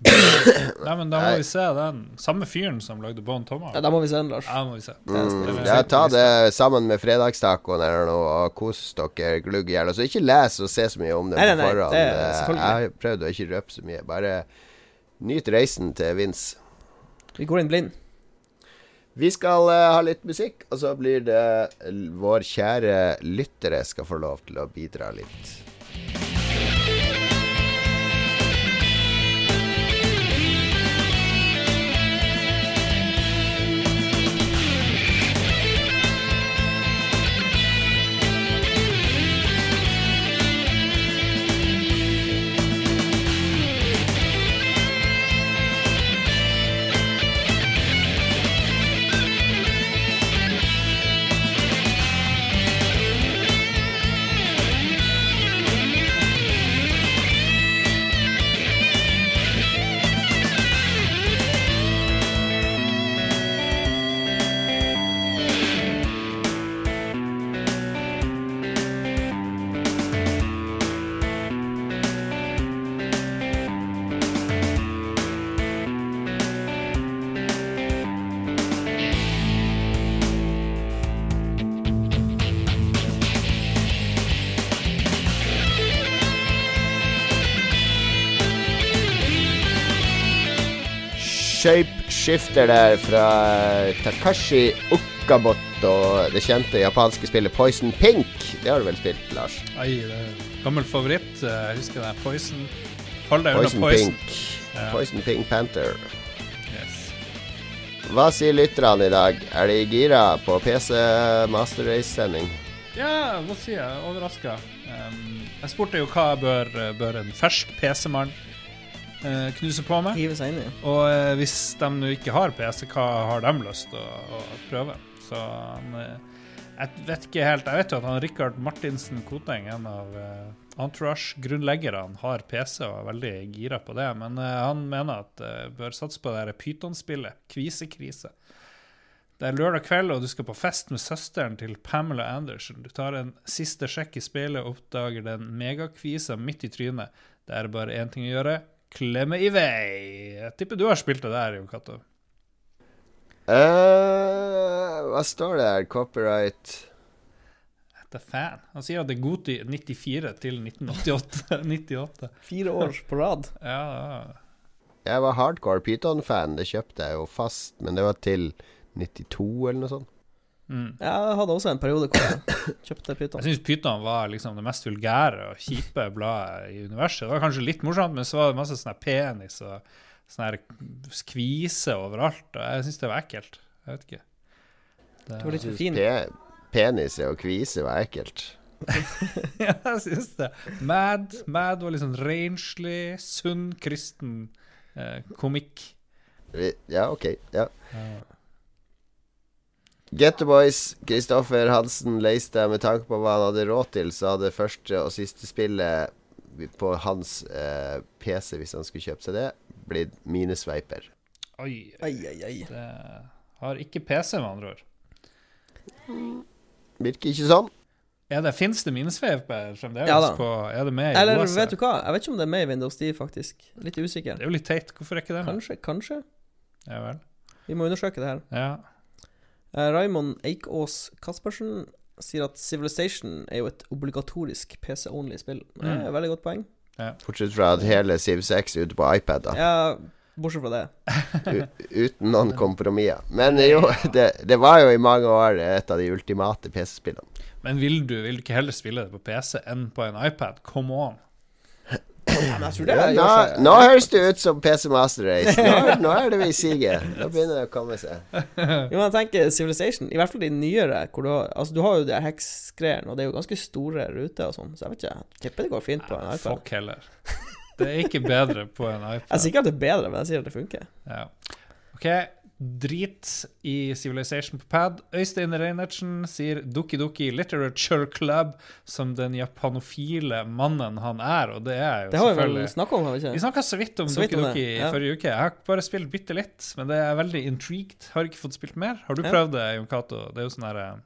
Nei, men da må vi se den. Samme fyren som lagde Bone Ja, da må vi se den, Lars. Ja, må vi se. Mm. Ja, ta det sammen med fredagstacoen eller noe, og kos dere glugg i hjel. Altså, så ikke les og se så mye om det Nei, på nei, nei, det er. Jeg har prøvd å ikke røpe så mye. Bare nyt reisen til Vince. Vi går inn blind. Vi skal uh, ha litt musikk, og så blir det vår kjære lyttere skal få lov til å bidra litt. Shapeshifter der fra Takashi Okamoto. Det kjente japanske spillet Poison Pink. Det har du vel spilt, Lars? Ai, det er gammel favoritt. Jeg husker det. Poison. Hold deg unna Poison Poison. Pink. Ja. Poison Pink Panther. Yes. Hva sier lytterne i dag? Er de gira på PC Master Race-sending? Ja, hva sier jeg? Overraska. Um, jeg spurte jo hva bør, bør en fersk PC-mann knuse på med. Hive seg inn i. Og eh, hvis de nå ikke har PC, hva har de lyst til å, å prøve? Så han eh, Jeg vet ikke helt. Jeg vet jo at han Rikard Martinsen Koteng, en av eh, Entourage-grunnleggerne, har PC og er veldig gira på det. Men eh, han mener at uh, bør satse på det Pyton-spillet, Kvisekrise. Det er lørdag kveld, og du skal på fest med søsteren til Pamela Anderson. Du tar en siste sjekk i speilet og oppdager den megakvisa midt i trynet. Det er bare én ting å gjøre. Klemme i vei. Jeg tipper du har spilt det der, Jon Cato. Uh, hva står det her? Copyright Det er fan. Han sier at det er Goti 94 til 1988. 98. Fire år på rad. Ja, ja. Jeg var hardcore Python-fan. Det kjøpte jeg jo fast, men det var til 92 eller noe sånt. Mm. Jeg hadde også en periode hvor jeg kjøpte Pyton. Jeg syns Pyton var liksom det mest vulgære og kjipe bladet i universet. Det var kanskje litt morsomt, men så var det masse sånn penis og sånn her skvise overalt. Og jeg syns det var ekkelt. Jeg vet ikke. Det, var litt for fin. Pe peniser og kvise var ekkelt. ja, jeg syns det. Mad, Mad var sånn renslig, sunn, kristen eh, komikk. Ja, OK. Ja. Get the Boys, Kristoffer Hansen Leistad. Med tanke på hva han hadde råd til, så hadde første og siste spillet på hans eh, PC, hvis han skulle kjøpt seg det, blitt Minesveiper. Oi. oi, oi, ai. Det har ikke PC, med andre ord. Virker ikke sånn. Er det, Fins det minesveiper fremdeles? Ja da. på, er det med i Eller OS? vet du hva, jeg vet ikke om det er med i Windows 10, faktisk. Litt usikker. Det er jo litt teit. Hvorfor er ikke det med? Kanskje, kanskje. Ja vel. Vi må undersøke det her. Ja. Eh, Raymond Eikås Kaspersen sier at Civilization er jo et obligatorisk PC-only-spill. Det er Mm. veldig godt poeng. Bortsett fra at hele Civ 6 er ute på iPad, da. Ja, bortsett fra det. U uten noen kompromisser. Men jo, det, det var jo i mange år et av de ultimate PC-spillene. Men vil du, vil du ikke heller spille det på PC enn på en iPad? Come on. Ja, men jeg tror det nå, nå høres det ut som PC Master Race. Nå, nå er det vi siger. Nå begynner det å komme seg. Jo, men jeg tenker Civilization, i hvert fall de nyere, hvor du har Altså, du har jo de her heksgreiene, og det er jo ganske store ruter og sånn, så jeg vet ikke. Jeg tipper det går fint på en iPad. Fuck heller. Det er ikke bedre på en Jeg iPad. sier ikke at det er bedre, men jeg sier at det funker. Ja. OK, drit i Civilization på pad. Øystein Reinertsen sier Dukki Dukki Literature Club som den japanofile mannen han er, og det er jo Det har vi vel selvfølgelig snakka om, har vi Vi ikke? snakka så vidt om Så vidt Dukki om det, Dukki i ja. forrige uke. Jeg har bare spilt bitte litt, men det er veldig intrigued. Har ikke fått spilt mer. Har du Ja. prøvd det, Jon Cato? Det er jo sånn herre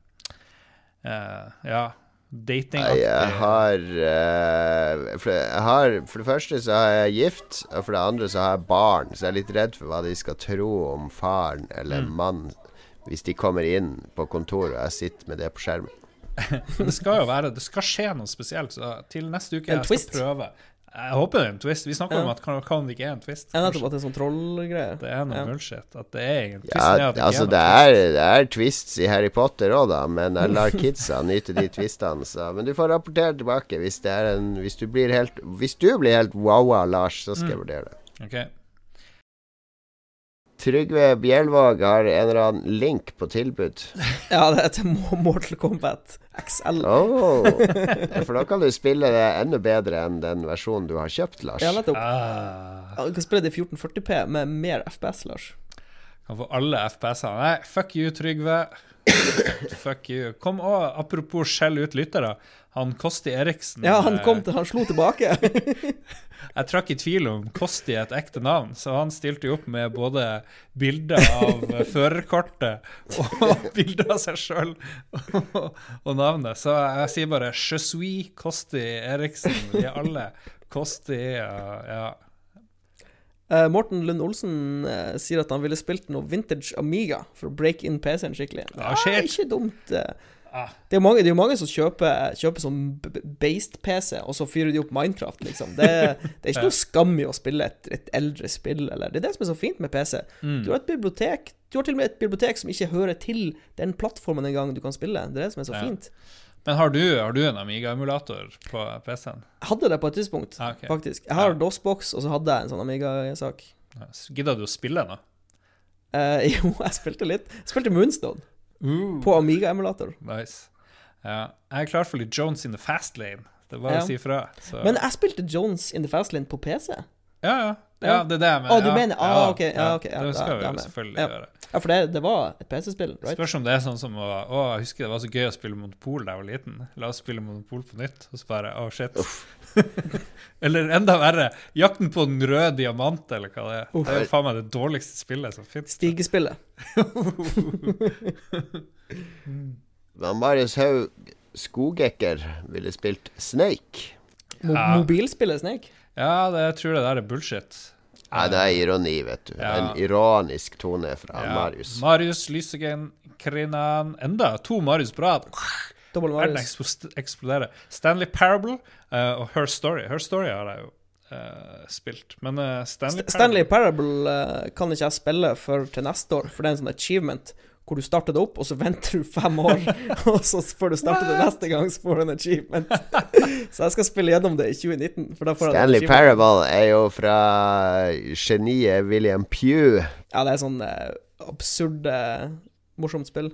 Ja, dating Nei, Jeg har, eh, for, jeg har For det første så er jeg gift, og for det andre så har jeg barn, så jeg er litt redd for hva de skal tro om faren eller Mm. mann hvis de kommer inn på kontoret og jeg sitter med det på skjermen. Det skal jo være Det skal skje noe spesielt, så til neste uke En jeg twist. skal prøve. Jeg håper det er en twist. Vi snakker Ja. om at kan, kan det ikke er en twist. Ja, nettopp at det er sånn trollgreie. Det er noe Ja. bullshit. At det er en twist. Ja, er altså er det er, twist. det er twists i Harry Potter òg, da, men jeg lar kidsa nyte de twistene. Så. Men du får rapportere tilbake hvis, det er en, hvis du blir helt Hvis du blir helt wowa, Lars, så skal jeg Mm. vurdere det. Ok. Trygve Bjelvåg har en eller annen link på tilbud. Ja, det er til Mortal Kombat XL. Oh. For da kan du spille det enda bedre enn den versjonen du har kjøpt, Lars. Ja, nettopp. Ah, du kan spille det i 1440P med mer FPS, Lars. kan få alle FPS-ene. Nei, fuck you, Trygve. fuck you. Kom og apropos skjell ut lyttere. Han Kosti Eriksen Ja, han eh, kom til Han slo tilbake. Jeg trakk i tvil om Kosti er et ekte navn, så han stilte jo opp med både bilder av førerkortet og bilder av seg sjøl og, og navnet. Så jeg sier bare 'Je suis Kosti Eriksen'. Vi er alle Kosti. Ja. Eh, Morten Lund Olsen eh, sier at han ville spilt noe vintage Amiga for å break in PC-en skikkelig. Ja, shit. ikke dumt. eh. Ah. Det er jo mange, det mange som kjøper, kjøper sånn based-PC, og så fyrer de opp Minecraft, liksom. Det, det er ikke noe skam i å spille et, et eldre spill, eller Det er det som er så fint med PC. Mm. Du har et bibliotek Du har til og med et bibliotek som ikke hører til den plattformen engang du kan spille. Det er det som er så Ja. fint. Men har du, har du en Amiga-emulator på PC-en? Jeg hadde det på et tidspunkt, Ah, okay. faktisk. Jeg har Ja. DOS-boks, og så hadde jeg en sånn Amiga-sak. Gidder du å spille nå? Eh, jo, jeg spilte litt. Jeg spilte Moonstone Uh. på Amiga-emulator. Nice. Ja. Jeg er klar for litt Jones in the fast lane. Det er bare Ja. å si fra. Men jeg spilte Jones in the Fastlane på PC. ja, ja. Ja, det er det jeg mener. Å, du ja. mener- ah, ok, ja, det skal vi jo selvfølgelig Ja. gjøre. Ja, for det, det var et PC-spill, right? Spørs om det er sånn som å Å, jeg husker det var så gøy å spille Monopol da jeg var liten. La oss spille Monopol på nytt. Og så bare Å, shit. eller enda verre, Jakten på den røde diamant, eller hva det er. Det er jo faen meg det dårligste spillet som fins. Stigespillet. Men Marius Haug Skogekker ville spilt Snake. Mo Ja. Mobilspillet Snake. Ja, det, jeg tror det der er bullshit. Nei, det er ironi, vet du. Ja. En ironisk tone fra Ja. Marius. Marius Lysegen, Krinan Enda to Marius på rad. Dobbel Verden eksploderer. Stanley Parable uh, og Her Story. Her Story har jeg jo uh, spilt, men uh, Stanley St Stanley Parable eh, kan ikke jeg spille før til neste år, for det er en sånn achievement hvor du starter det opp, og så venter du fem år, og så før du starter det neste gang, så får du en achievement. så jeg skal spille gjennom det i 2019. For da får Stanley. Parable er jo fra geniet William Pugh. Ja, det er sånn absurd, morsomt spill.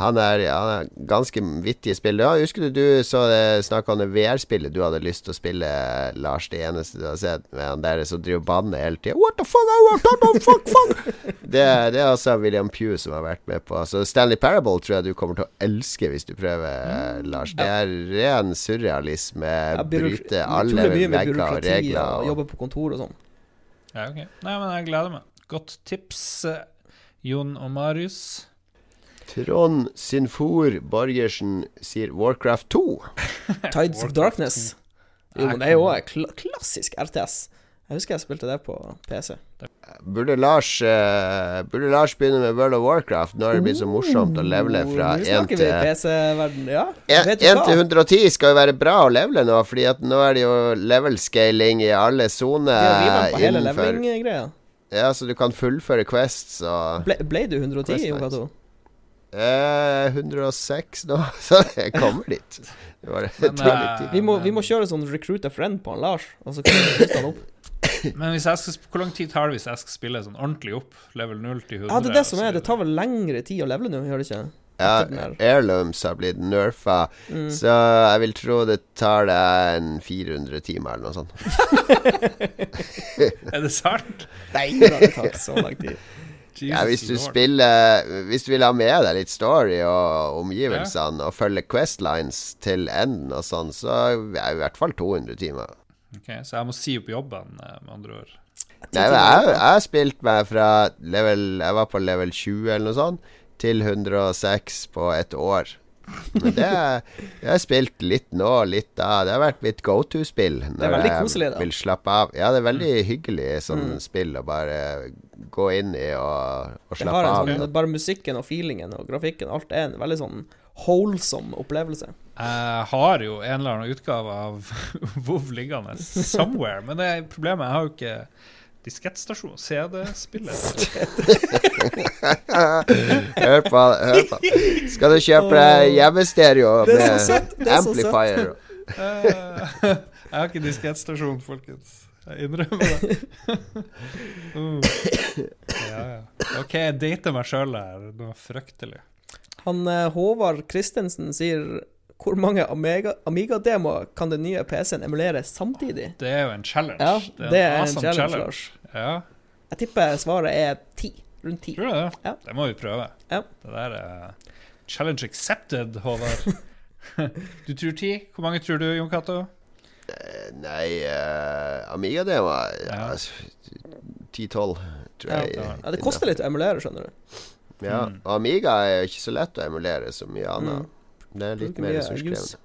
Han er, ja, han er ganske vittig spill. Ja, husker du du så snakka om det VR-spillet du hadde lyst til å spille, Lars? Det eneste du har sett med han der som driver banen banner hele tida. What the fuck, what the fuck, fuck? Det, det er altså William Pugh som har vært med på. Så Stanley Parable tror jeg du kommer til å elske hvis du prøver, Lars. Det er ren surrealisme. Ja, Bryte alle vegger og regler. og Og, jobber på kontor og sånn. Ja, ok. Nei, men jeg gleder meg. Godt tips, eh, Jon og Marius. Trond Sinfor Borgersen sier Warcraft 2. Tides of Darkness. Jo, men det er jo kl klassisk RTS. Jeg husker jeg spilte det på PC. Burde Lars, uh, burde Lars begynne med World of Warcraft? Nå har det blitt så morsomt å levele oh, fra 1 til ja, 1 til 110 skal jo være bra å levele nå, Fordi at nå er det jo level-scaling i alle soner innenfor Ja, så du kan fullføre quests og Ble, ble du 110 i Yoga 2? Eh, 106 nå, så jeg kommer dit. Det var det Men, litt eh, tid. Vi må, vi må kjøre sånn recruit a friend på han Lars, og så kan vi puste han opp. Men hvis jeg skal, hvor lang tid tar det hvis jeg skal spille sånn ordentlig opp? Level 0 til 100? Ja, det er det som er. Det tar vel lengre tid å levele nå, gjør det ikke? Ja. Heirlooms har blitt nerfa, Mm. så jeg vil tro det tar deg en 400 timer eller noe sånt. Er det sant? Nei, det tar ikke så lang tid. Ja, hvis du Lord. spiller Hvis du vil ha med deg litt story og omgivelsene, og følge Questlines til enden og sånn, så er det i hvert fall 200 timer. Ok, så jeg må si opp jobben, eh, med andre ord. Nei, men jeg har spilt meg fra level Jeg var på level 20 eller noe sånt, til 106 på et år. Men det Jeg har spilt litt nå, litt da. Det har vært mitt go to-spill. Det er veldig koselig, da. Vil slappe av. Ja, det er veldig hyggelig sånn spill å bare gå inn i og, og Det slappe har av. en sånn, bare musikken og feelingen og grafikken, alt er en veldig sånn holsom opplevelse. Jeg har jo en eller annen utgave av WoW liggende somewhere, men det er problemet jeg har jo ikke diskettstasjon. CD-spiller. Hør på, hør på. Skal du kjøpe deg hjemmestereo er med er amplifier? Eh, Jeg har ikke diskettstasjon, folkens. Jeg innrømmer det. Uh. Ja, ja. OK, jeg dater meg sjøl her. Noe fryktelig. Han eh, Håvard Christensen sier hvor mange Amiga- Amiga-demoer kan den nye PC-en emulere samtidig? Det er jo en challenge. Ja, det er en awesome challenge, Lars. Ja, Jeg tipper svaret er ti. Rundt ti. tror du det? Ja. Det må vi prøve. Ja. Det der er challenge accepted, Håvard. du tror ti? Hvor mange tror du, Jon Cato? Nei, uh, Amiga-demo ja, Ja. 10-12, tror Ja, jeg. det Ja, det koster litt å emulere, skjønner du. Ja, Mm. og Amiga er ikke så lett å emulere som mye annet. Mm. Det er litt mer ressurskrevende.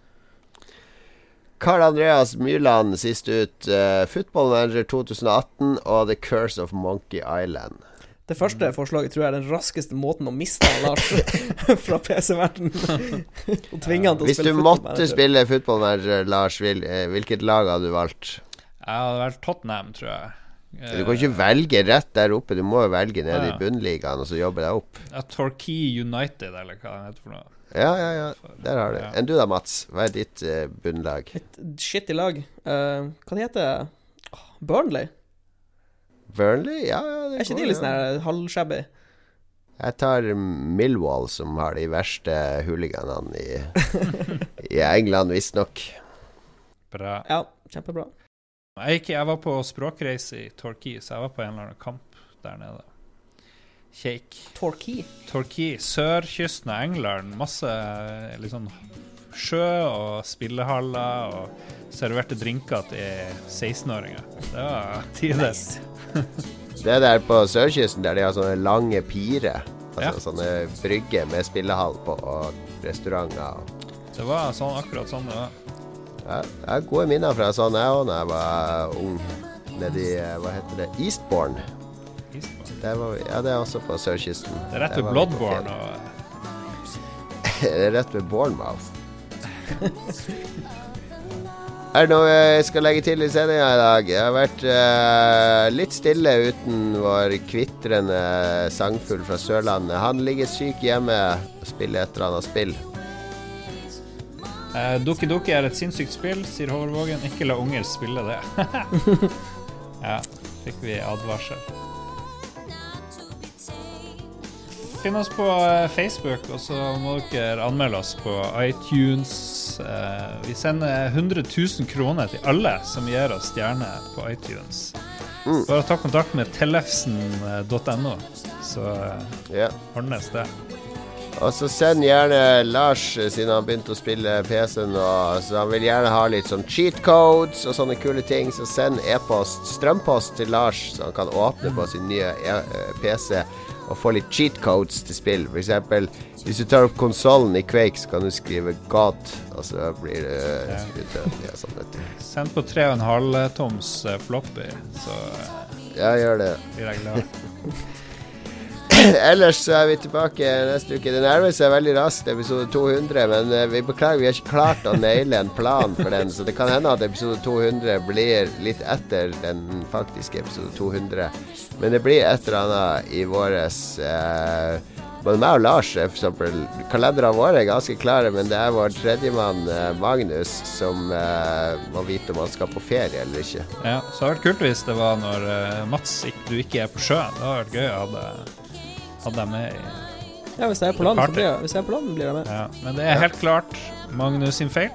Karl Andreas Myrland sist ut. Uh, Football Manager 2018 og The Curse of Monkey Island. Det første forslaget tror jeg er den raskeste måten å miste Lars fra PC-verdenen. Og tvinge han til å Hvis du måtte spille fotballmanager, Lars, vil, eh, hvilket lag hadde du valgt? Jeg hadde vært Tottenham, tror jeg. Du kan ikke velge rett der oppe, du må jo velge nede Ja, i bunnligaen og så jobbe deg opp. Ja, Torquay United, eller hva det heter for noe. Ja, ja, ja. Der har du. Ja. Enn du da, Mats? Hva er ditt uh, bunnlag? Et shitty lag. Uh, hva det heter det? Burnley? Burnley? Ja, ja, det Er ikke går, de litt sånn halvshabby? Jeg tar Millwall, som har de verste hooliganene i, i England, visstnok. Bra. Ja, kjempebra. Jeg, gikk, jeg var på språkreise i Torquay, så jeg var på en eller annen kamp der nede. Kjeik. Torquay. Torquay, sørkysten av England. Masse liksom sjø og spillehaller, og serverte drinker til 16-åringer. Det var tider. Det er der på sørkysten der de har sånne lange pirer. Altså Ja. sånne brygger med spillehall på og restauranter. Og, Det var sånn, akkurat sånn det var. Jeg har gode minner fra sånn jeg òg da jeg var ung. Nedi eh, Hva heter det? Eastbourne. Det var, ja, det er også på sørkysten. Det er rett ved Bloodborne. Og, Det er rett ved Bournemouth. Er det noe jeg skal legge til i sendinga i dag? Jeg har vært uh, litt stille uten vår kvitrende sangfugl fra Sørlandet. Han ligger syk hjemme og spiller et eller annet spill. Eh, Doki Doki er et sinnssykt spill, sier Håvard Ikke la unger spille det. ja, fikk vi advarsel. Finn oss på eh, Facebook, og så må dere anmelde oss på iTunes. Uh, vi sender 100 000 kroner til alle som gir oss stjerne på iTunes. Bare ta kontakt med tellefsen.no, så uh, Ja. ordnes det. Og så send gjerne Lars, siden han begynte å spille PC nå, så han vil gjerne ha litt sånn cheat codes og sånne kule ting, så send e-post, strømpost til Lars, så han kan åpne på sin nye e eh, PC og få litt cheat codes til spill. For eksempel, hvis du tar opp konsollen i Quake, så kan du skrive God, og så blir det Ja. sånn, vet du. Send på 3,5 toms eh, floppy, så eh, Ja, gjør det. Ellers så er vi tilbake neste uke. Det nærmer seg veldig raskt episode 200, men eh, vi beklager, vi har ikke klart å naile en plan for den, så det kan hende at episode 200 blir litt etter den faktiske episode 200. Men det blir et eller annet i våres eh, Både meg og Lars, for kalenderne våre er ganske klare, men det er vår tredjemann eh, Magnus som eh, må vite om han skal på ferie eller ikke. Ja, så hadde det vært kult hvis det var når eh, Mats du ikke er på sjøen. Det hadde vært gøy å ha deg- ha deg med Ja, hvis jeg er på land, så blir jeg, hvis jeg er på land, blir jeg med. ja. Men det er helt klart Magnus sin feil.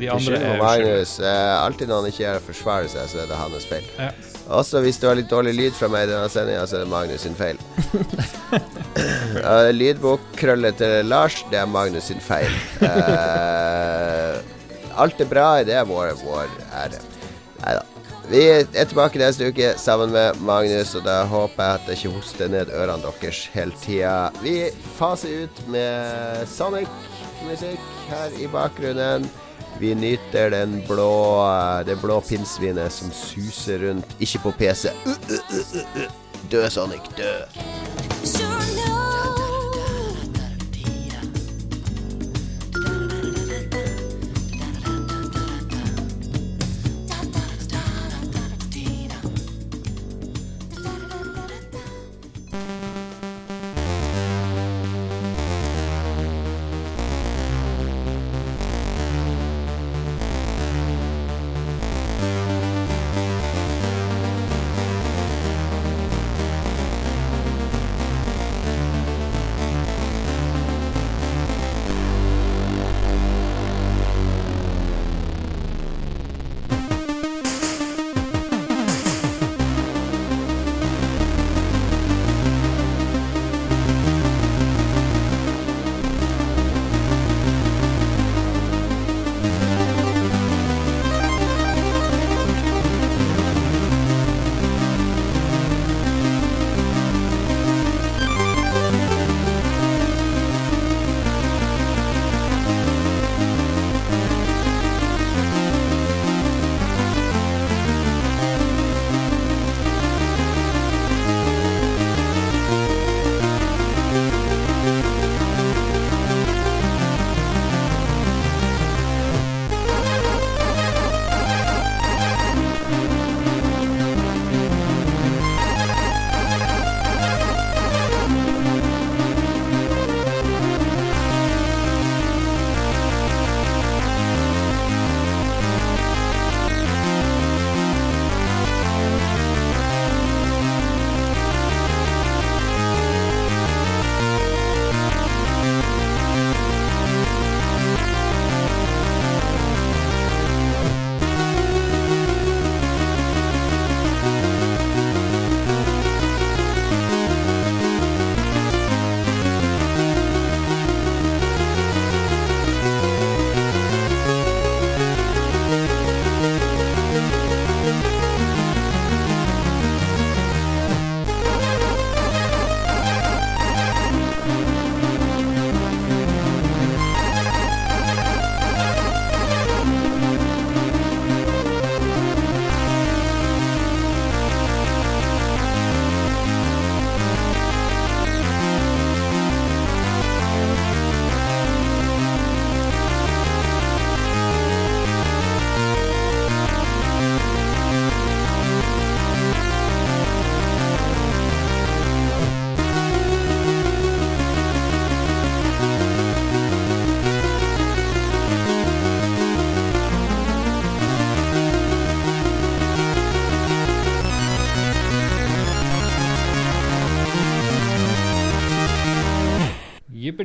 De andre er Magnus. Eh, alltid når han ikke gjør det forsvarer seg, så er det hans feil. Ja. Også hvis det var litt dårlig lyd fra meg i denne sendinga, så er det Magnus sin feil. uh, Lydbokkrøllet til Lars, det er Magnus sin feil. Uh, alt er bra, det er vår, vår ære. Nei da. Vi er tilbake neste uke sammen med Magnus, og da håper jeg at jeg ikke hoster ned ørene deres hele tida. Vi faser ut med Sonic-musikk her i bakgrunnen. Vi nyter den blå, det blå pinnsvinet som suser rundt, ikke på PC. Uh, uh, uh, uh, uh. Død Sonic, død.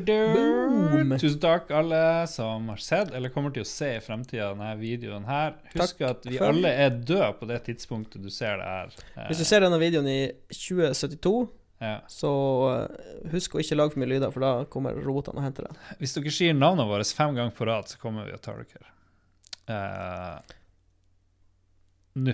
Boom. Tusen takk, alle som har sett eller kommer til å se i fremtida denne videoen her. Husk Takk at vi for- alle er døde på det tidspunktet du ser det her. Hvis du ser denne videoen i 2072, ja. så eh, husk å ikke lage for mye lyder, for da kommer robotene og henter det. Hvis dere sier navnet vårt fem ganger på rad, så kommer vi og tar dere. Uh, Nå.